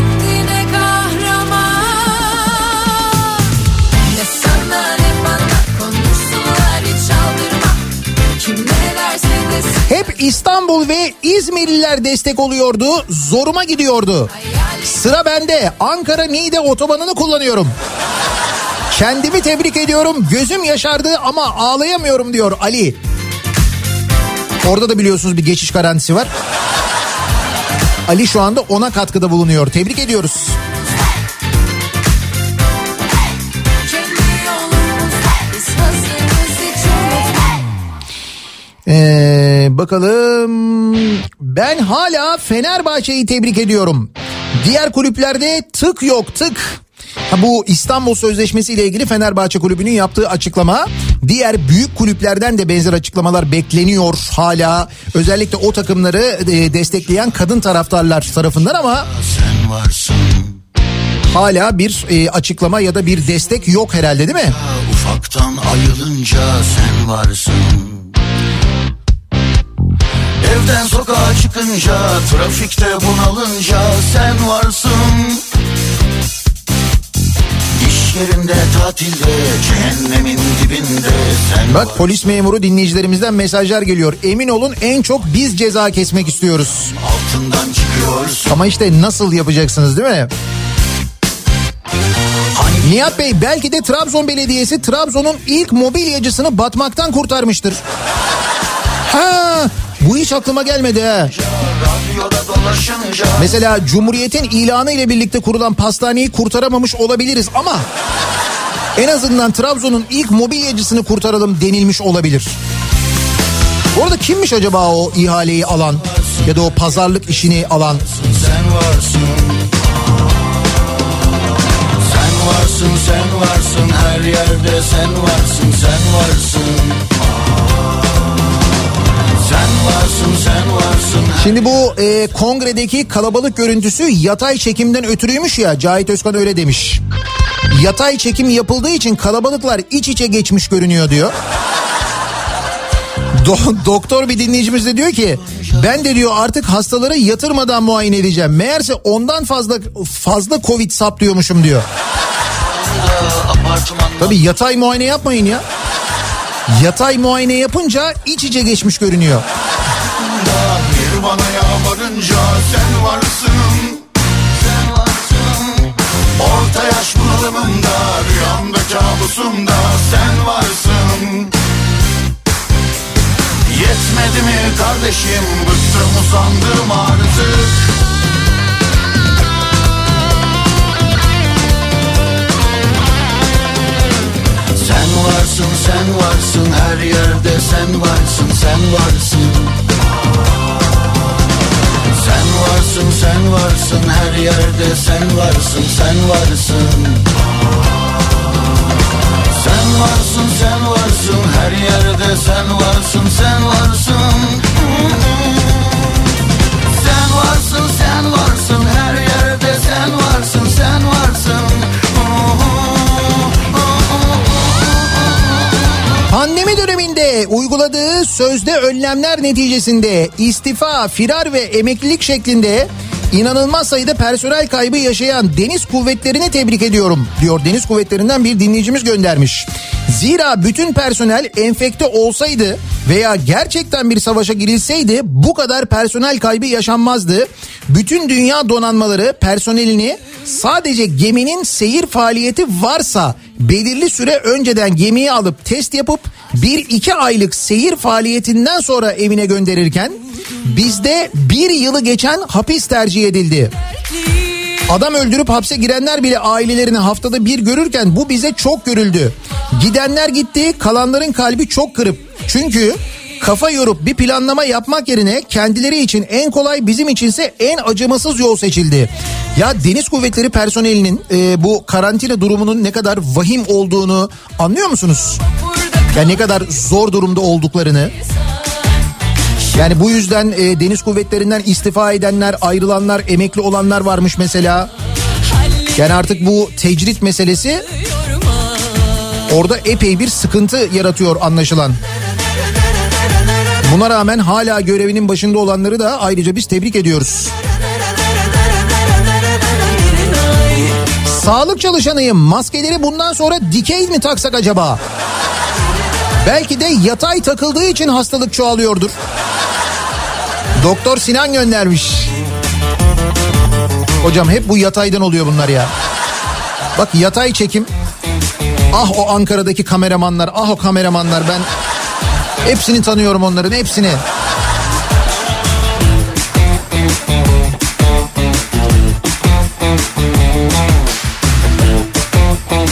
Hep İstanbul ve İzmirliler destek oluyordu. Zoruma gidiyordu. Sıra bende. Ankara Niğde otobanını kullanıyorum. Kendimi tebrik ediyorum. Gözüm yaşardı ama ağlayamıyorum diyor Ali. Orada da biliyorsunuz bir geçiş garantisi var. Ali şu anda ona katkıda bulunuyor. Tebrik ediyoruz. Ee, bakalım. Ben hala Fenerbahçe'yi tebrik ediyorum. Diğer kulüplerde tık yok tık. Ha bu İstanbul Sözleşmesi ile ilgili Fenerbahçe Kulübü'nün yaptığı açıklama. Diğer büyük kulüpllerden de benzer açıklamalar bekleniyor hala. Özellikle o takımları e, destekleyen kadın taraftarlar tarafından ama hala bir e, açıklama ya da bir destek yok herhalde değil mi? ufaktan ayılınca sen varsın Evden sokağa çıkınca trafikte bunalınca sen varsın İş yerinde tatilde cehennemin dibinde sen Bak polis memuru dinleyicilerimizden mesajlar geliyor. Emin olun en çok biz ceza kesmek istiyoruz. altından çıkıyorsun Ama işte nasıl yapacaksınız değil mi? Nihat Bey belki de Trabzon Belediyesi Trabzon'un ilk mobilyacısını batmaktan kurtarmıştır. Ha, bu hiç aklıma gelmedi ha. Mesela Cumhuriyet'in ilanı ile birlikte kurulan pastaneyi kurtaramamış olabiliriz ama en azından Trabzon'un ilk mobilyacısını kurtaralım denilmiş olabilir. Bu arada kimmiş acaba o ihaleyi alan ya da o pazarlık işini alan? sen varsın Sen varsın sen varsın her yerde sen varsın sen varsın Şimdi bu e, kongredeki kalabalık görüntüsü yatay çekimden ötürüymüş ya Cahit Özkan öyle demiş. Yatay çekim yapıldığı için kalabalıklar iç içe geçmiş görünüyor diyor. Do- doktor bir dinleyicimiz de diyor ki ben de diyor artık hastaları yatırmadan muayene edeceğim. Meğerse ondan fazla fazla covid saplıyormuşum diyor. Tabii yatay muayene yapmayın ya. Yatay muayene yapınca iç içe geçmiş görünüyor. Bir bana sen varsın Sen varsın. Orta yaş bunalımımda Rüyamda kabusumda sen varsın. Yetmedi mi kardeşim? Bıktım usandım artık varsın sen varsın her yerde sen varsın sen varsın. Sen varsın sen varsın her yerde sen varsın sen varsın. Sen varsın sen varsın her yerde sen varsın sen varsın Pandemi döneminde uyguladığı sözde önlemler neticesinde istifa, firar ve emeklilik şeklinde inanılmaz sayıda personel kaybı yaşayan deniz kuvvetlerini tebrik ediyorum diyor deniz kuvvetlerinden bir dinleyicimiz göndermiş. Zira bütün personel enfekte olsaydı veya gerçekten bir savaşa girilseydi bu kadar personel kaybı yaşanmazdı. Bütün dünya donanmaları personelini sadece geminin seyir faaliyeti varsa belirli süre önceden gemiyi alıp test yapıp bir iki aylık seyir faaliyetinden sonra evine gönderirken bizde bir yılı geçen hapis tercih edildi. Adam öldürüp hapse girenler bile ailelerini haftada bir görürken bu bize çok görüldü. Gidenler gitti kalanların kalbi çok kırıp çünkü kafa yorup bir planlama yapmak yerine kendileri için en kolay bizim içinse en acımasız yol seçildi. Ya deniz kuvvetleri personelinin e, bu karantina durumunun ne kadar vahim olduğunu anlıyor musunuz? Ya ne kadar zor durumda olduklarını. Yani bu yüzden e, deniz kuvvetlerinden istifa edenler, ayrılanlar, emekli olanlar varmış mesela. Yani artık bu tecrit meselesi orada epey bir sıkıntı yaratıyor anlaşılan. Buna rağmen hala görevinin başında olanları da ayrıca biz tebrik ediyoruz. Sağlık çalışanıyım. Maskeleri bundan sonra dikey mi taksak acaba? Belki de yatay takıldığı için hastalık çoğalıyordur. Doktor Sinan göndermiş. Hocam hep bu yataydan oluyor bunlar ya. Bak yatay çekim. Ah o Ankara'daki kameramanlar, ah o kameramanlar ben hepsini tanıyorum onların hepsini.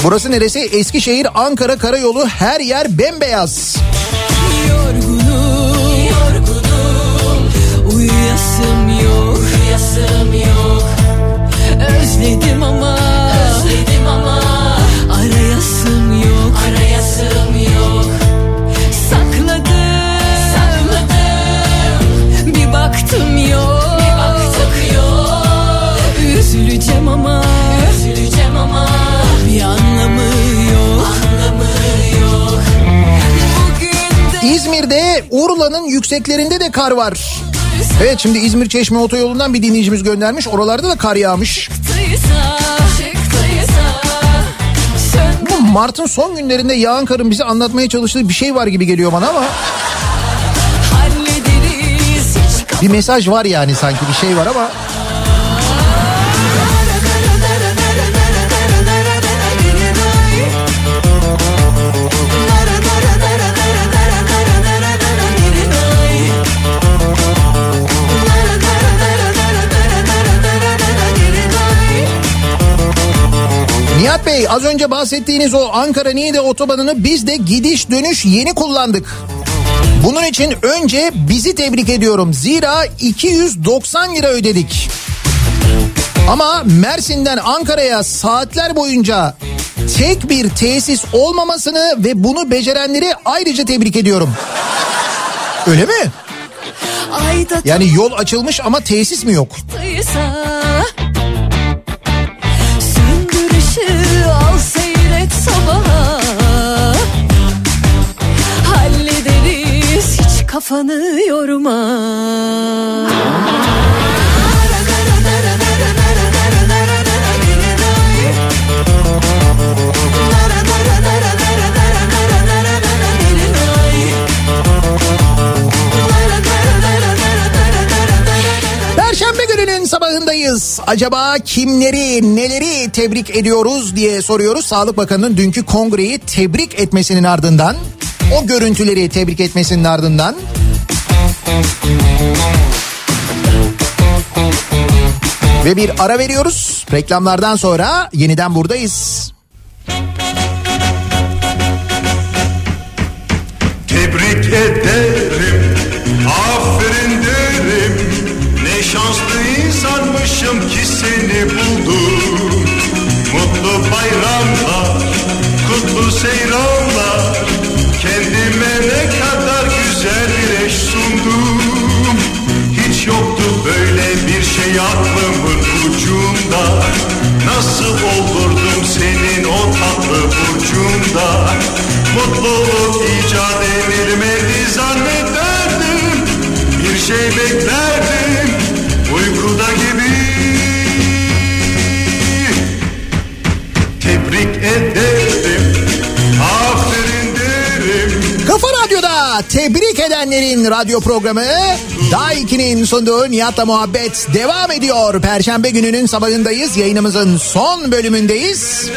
Burası neresi? Eskişehir Ankara Karayolu her yer bembeyaz. Uyuyasım yok, uyuyasım yok. Özledim ama, özledim ama. Arayasım yok, arayasım yok. Sakladım, sakladım. Bir baktım yok, bir baktım yok. Üzüleceğim ama, üzüleceğim ama. Bir anlamı yok, anlamı yok. İzmir'de Urla'nın yükseklerinde de kar var. Evet şimdi İzmir Çeşme Otoyolu'ndan bir dinleyicimiz göndermiş. Oralarda da kar yağmış. Çıktıysa, çıktıysa Bu Mart'ın son günlerinde yağan karın bize anlatmaya çalıştığı bir şey var gibi geliyor bana ama bir mesaj var yani sanki bir şey var ama Nihat Bey az önce bahsettiğiniz o Ankara Niğde otobanını biz de gidiş dönüş yeni kullandık. Bunun için önce bizi tebrik ediyorum. Zira 290 lira ödedik. Ama Mersin'den Ankara'ya saatler boyunca tek bir tesis olmamasını ve bunu becerenleri ayrıca tebrik ediyorum. Öyle mi? Yani yol açılmış ama tesis mi yok? Sabaha Hallederiz hiç kafanı yorma Perşembe gününün sabahındayız. Acaba kimleri, neleri tebrik ediyoruz diye soruyoruz. Sağlık Bakanı'nın dünkü kongreyi tebrik etmesinin ardından, o görüntüleri tebrik etmesinin ardından ve bir ara veriyoruz. Reklamlardan sonra yeniden buradayız. Tebrik ederim, bayramlar, kutlu seyranlar Kendime ne kadar güzel bir eş sundum. Hiç yoktu böyle bir şey aklımın ucunda. Nasıl olurdum senin o tatlı burcunda? Mutluluk icat edilmedi zannederdim. Bir şey beklerdim. Uykuda Tebrik edenlerin radyo programı Daiki'nin sunduğu Nihat'la muhabbet devam ediyor. Perşembe gününün sabahındayız. Yayınımızın son bölümündeyiz.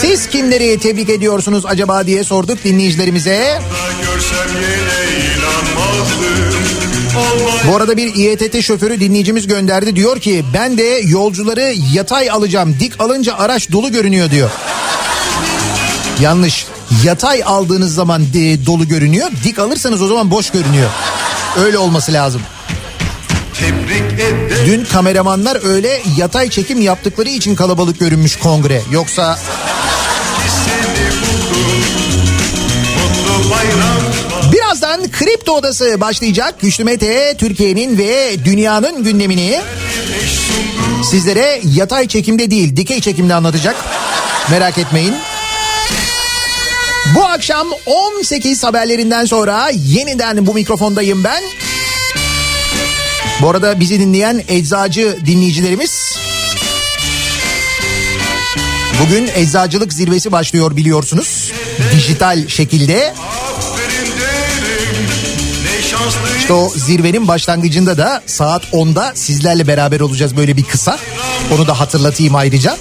Siz kimleri tebrik ediyorsunuz acaba diye sorduk dinleyicilerimize. Bu arada bir İETT şoförü dinleyicimiz gönderdi. Diyor ki ben de yolcuları yatay alacağım. Dik alınca araç dolu görünüyor diyor. Yanlış. Yatay aldığınız zaman de- dolu görünüyor. Dik alırsanız o zaman boş görünüyor. Öyle olması lazım. Dün kameramanlar öyle yatay çekim yaptıkları için kalabalık görünmüş kongre. Yoksa birazdan Kripto Odası başlayacak. Güçlü Mete Türkiye'nin ve dünyanın gündemini sizlere yatay çekimde değil dikey çekimde anlatacak. Merak etmeyin. Bu akşam 18 haberlerinden sonra yeniden bu mikrofondayım ben. Bu arada bizi dinleyen eczacı dinleyicilerimiz Bugün eczacılık zirvesi başlıyor biliyorsunuz. Dijital şekilde. İşte o zirvenin başlangıcında da saat 10'da sizlerle beraber olacağız böyle bir kısa. Onu da hatırlatayım ayrıca.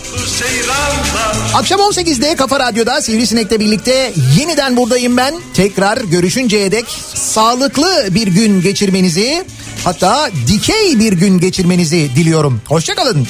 Akşam 18'de Kafa Radyo'da Sivrisinek'le birlikte yeniden buradayım ben. Tekrar görüşünceye dek sağlıklı bir gün geçirmenizi hatta dikey bir gün geçirmenizi diliyorum. Hoşçakalın.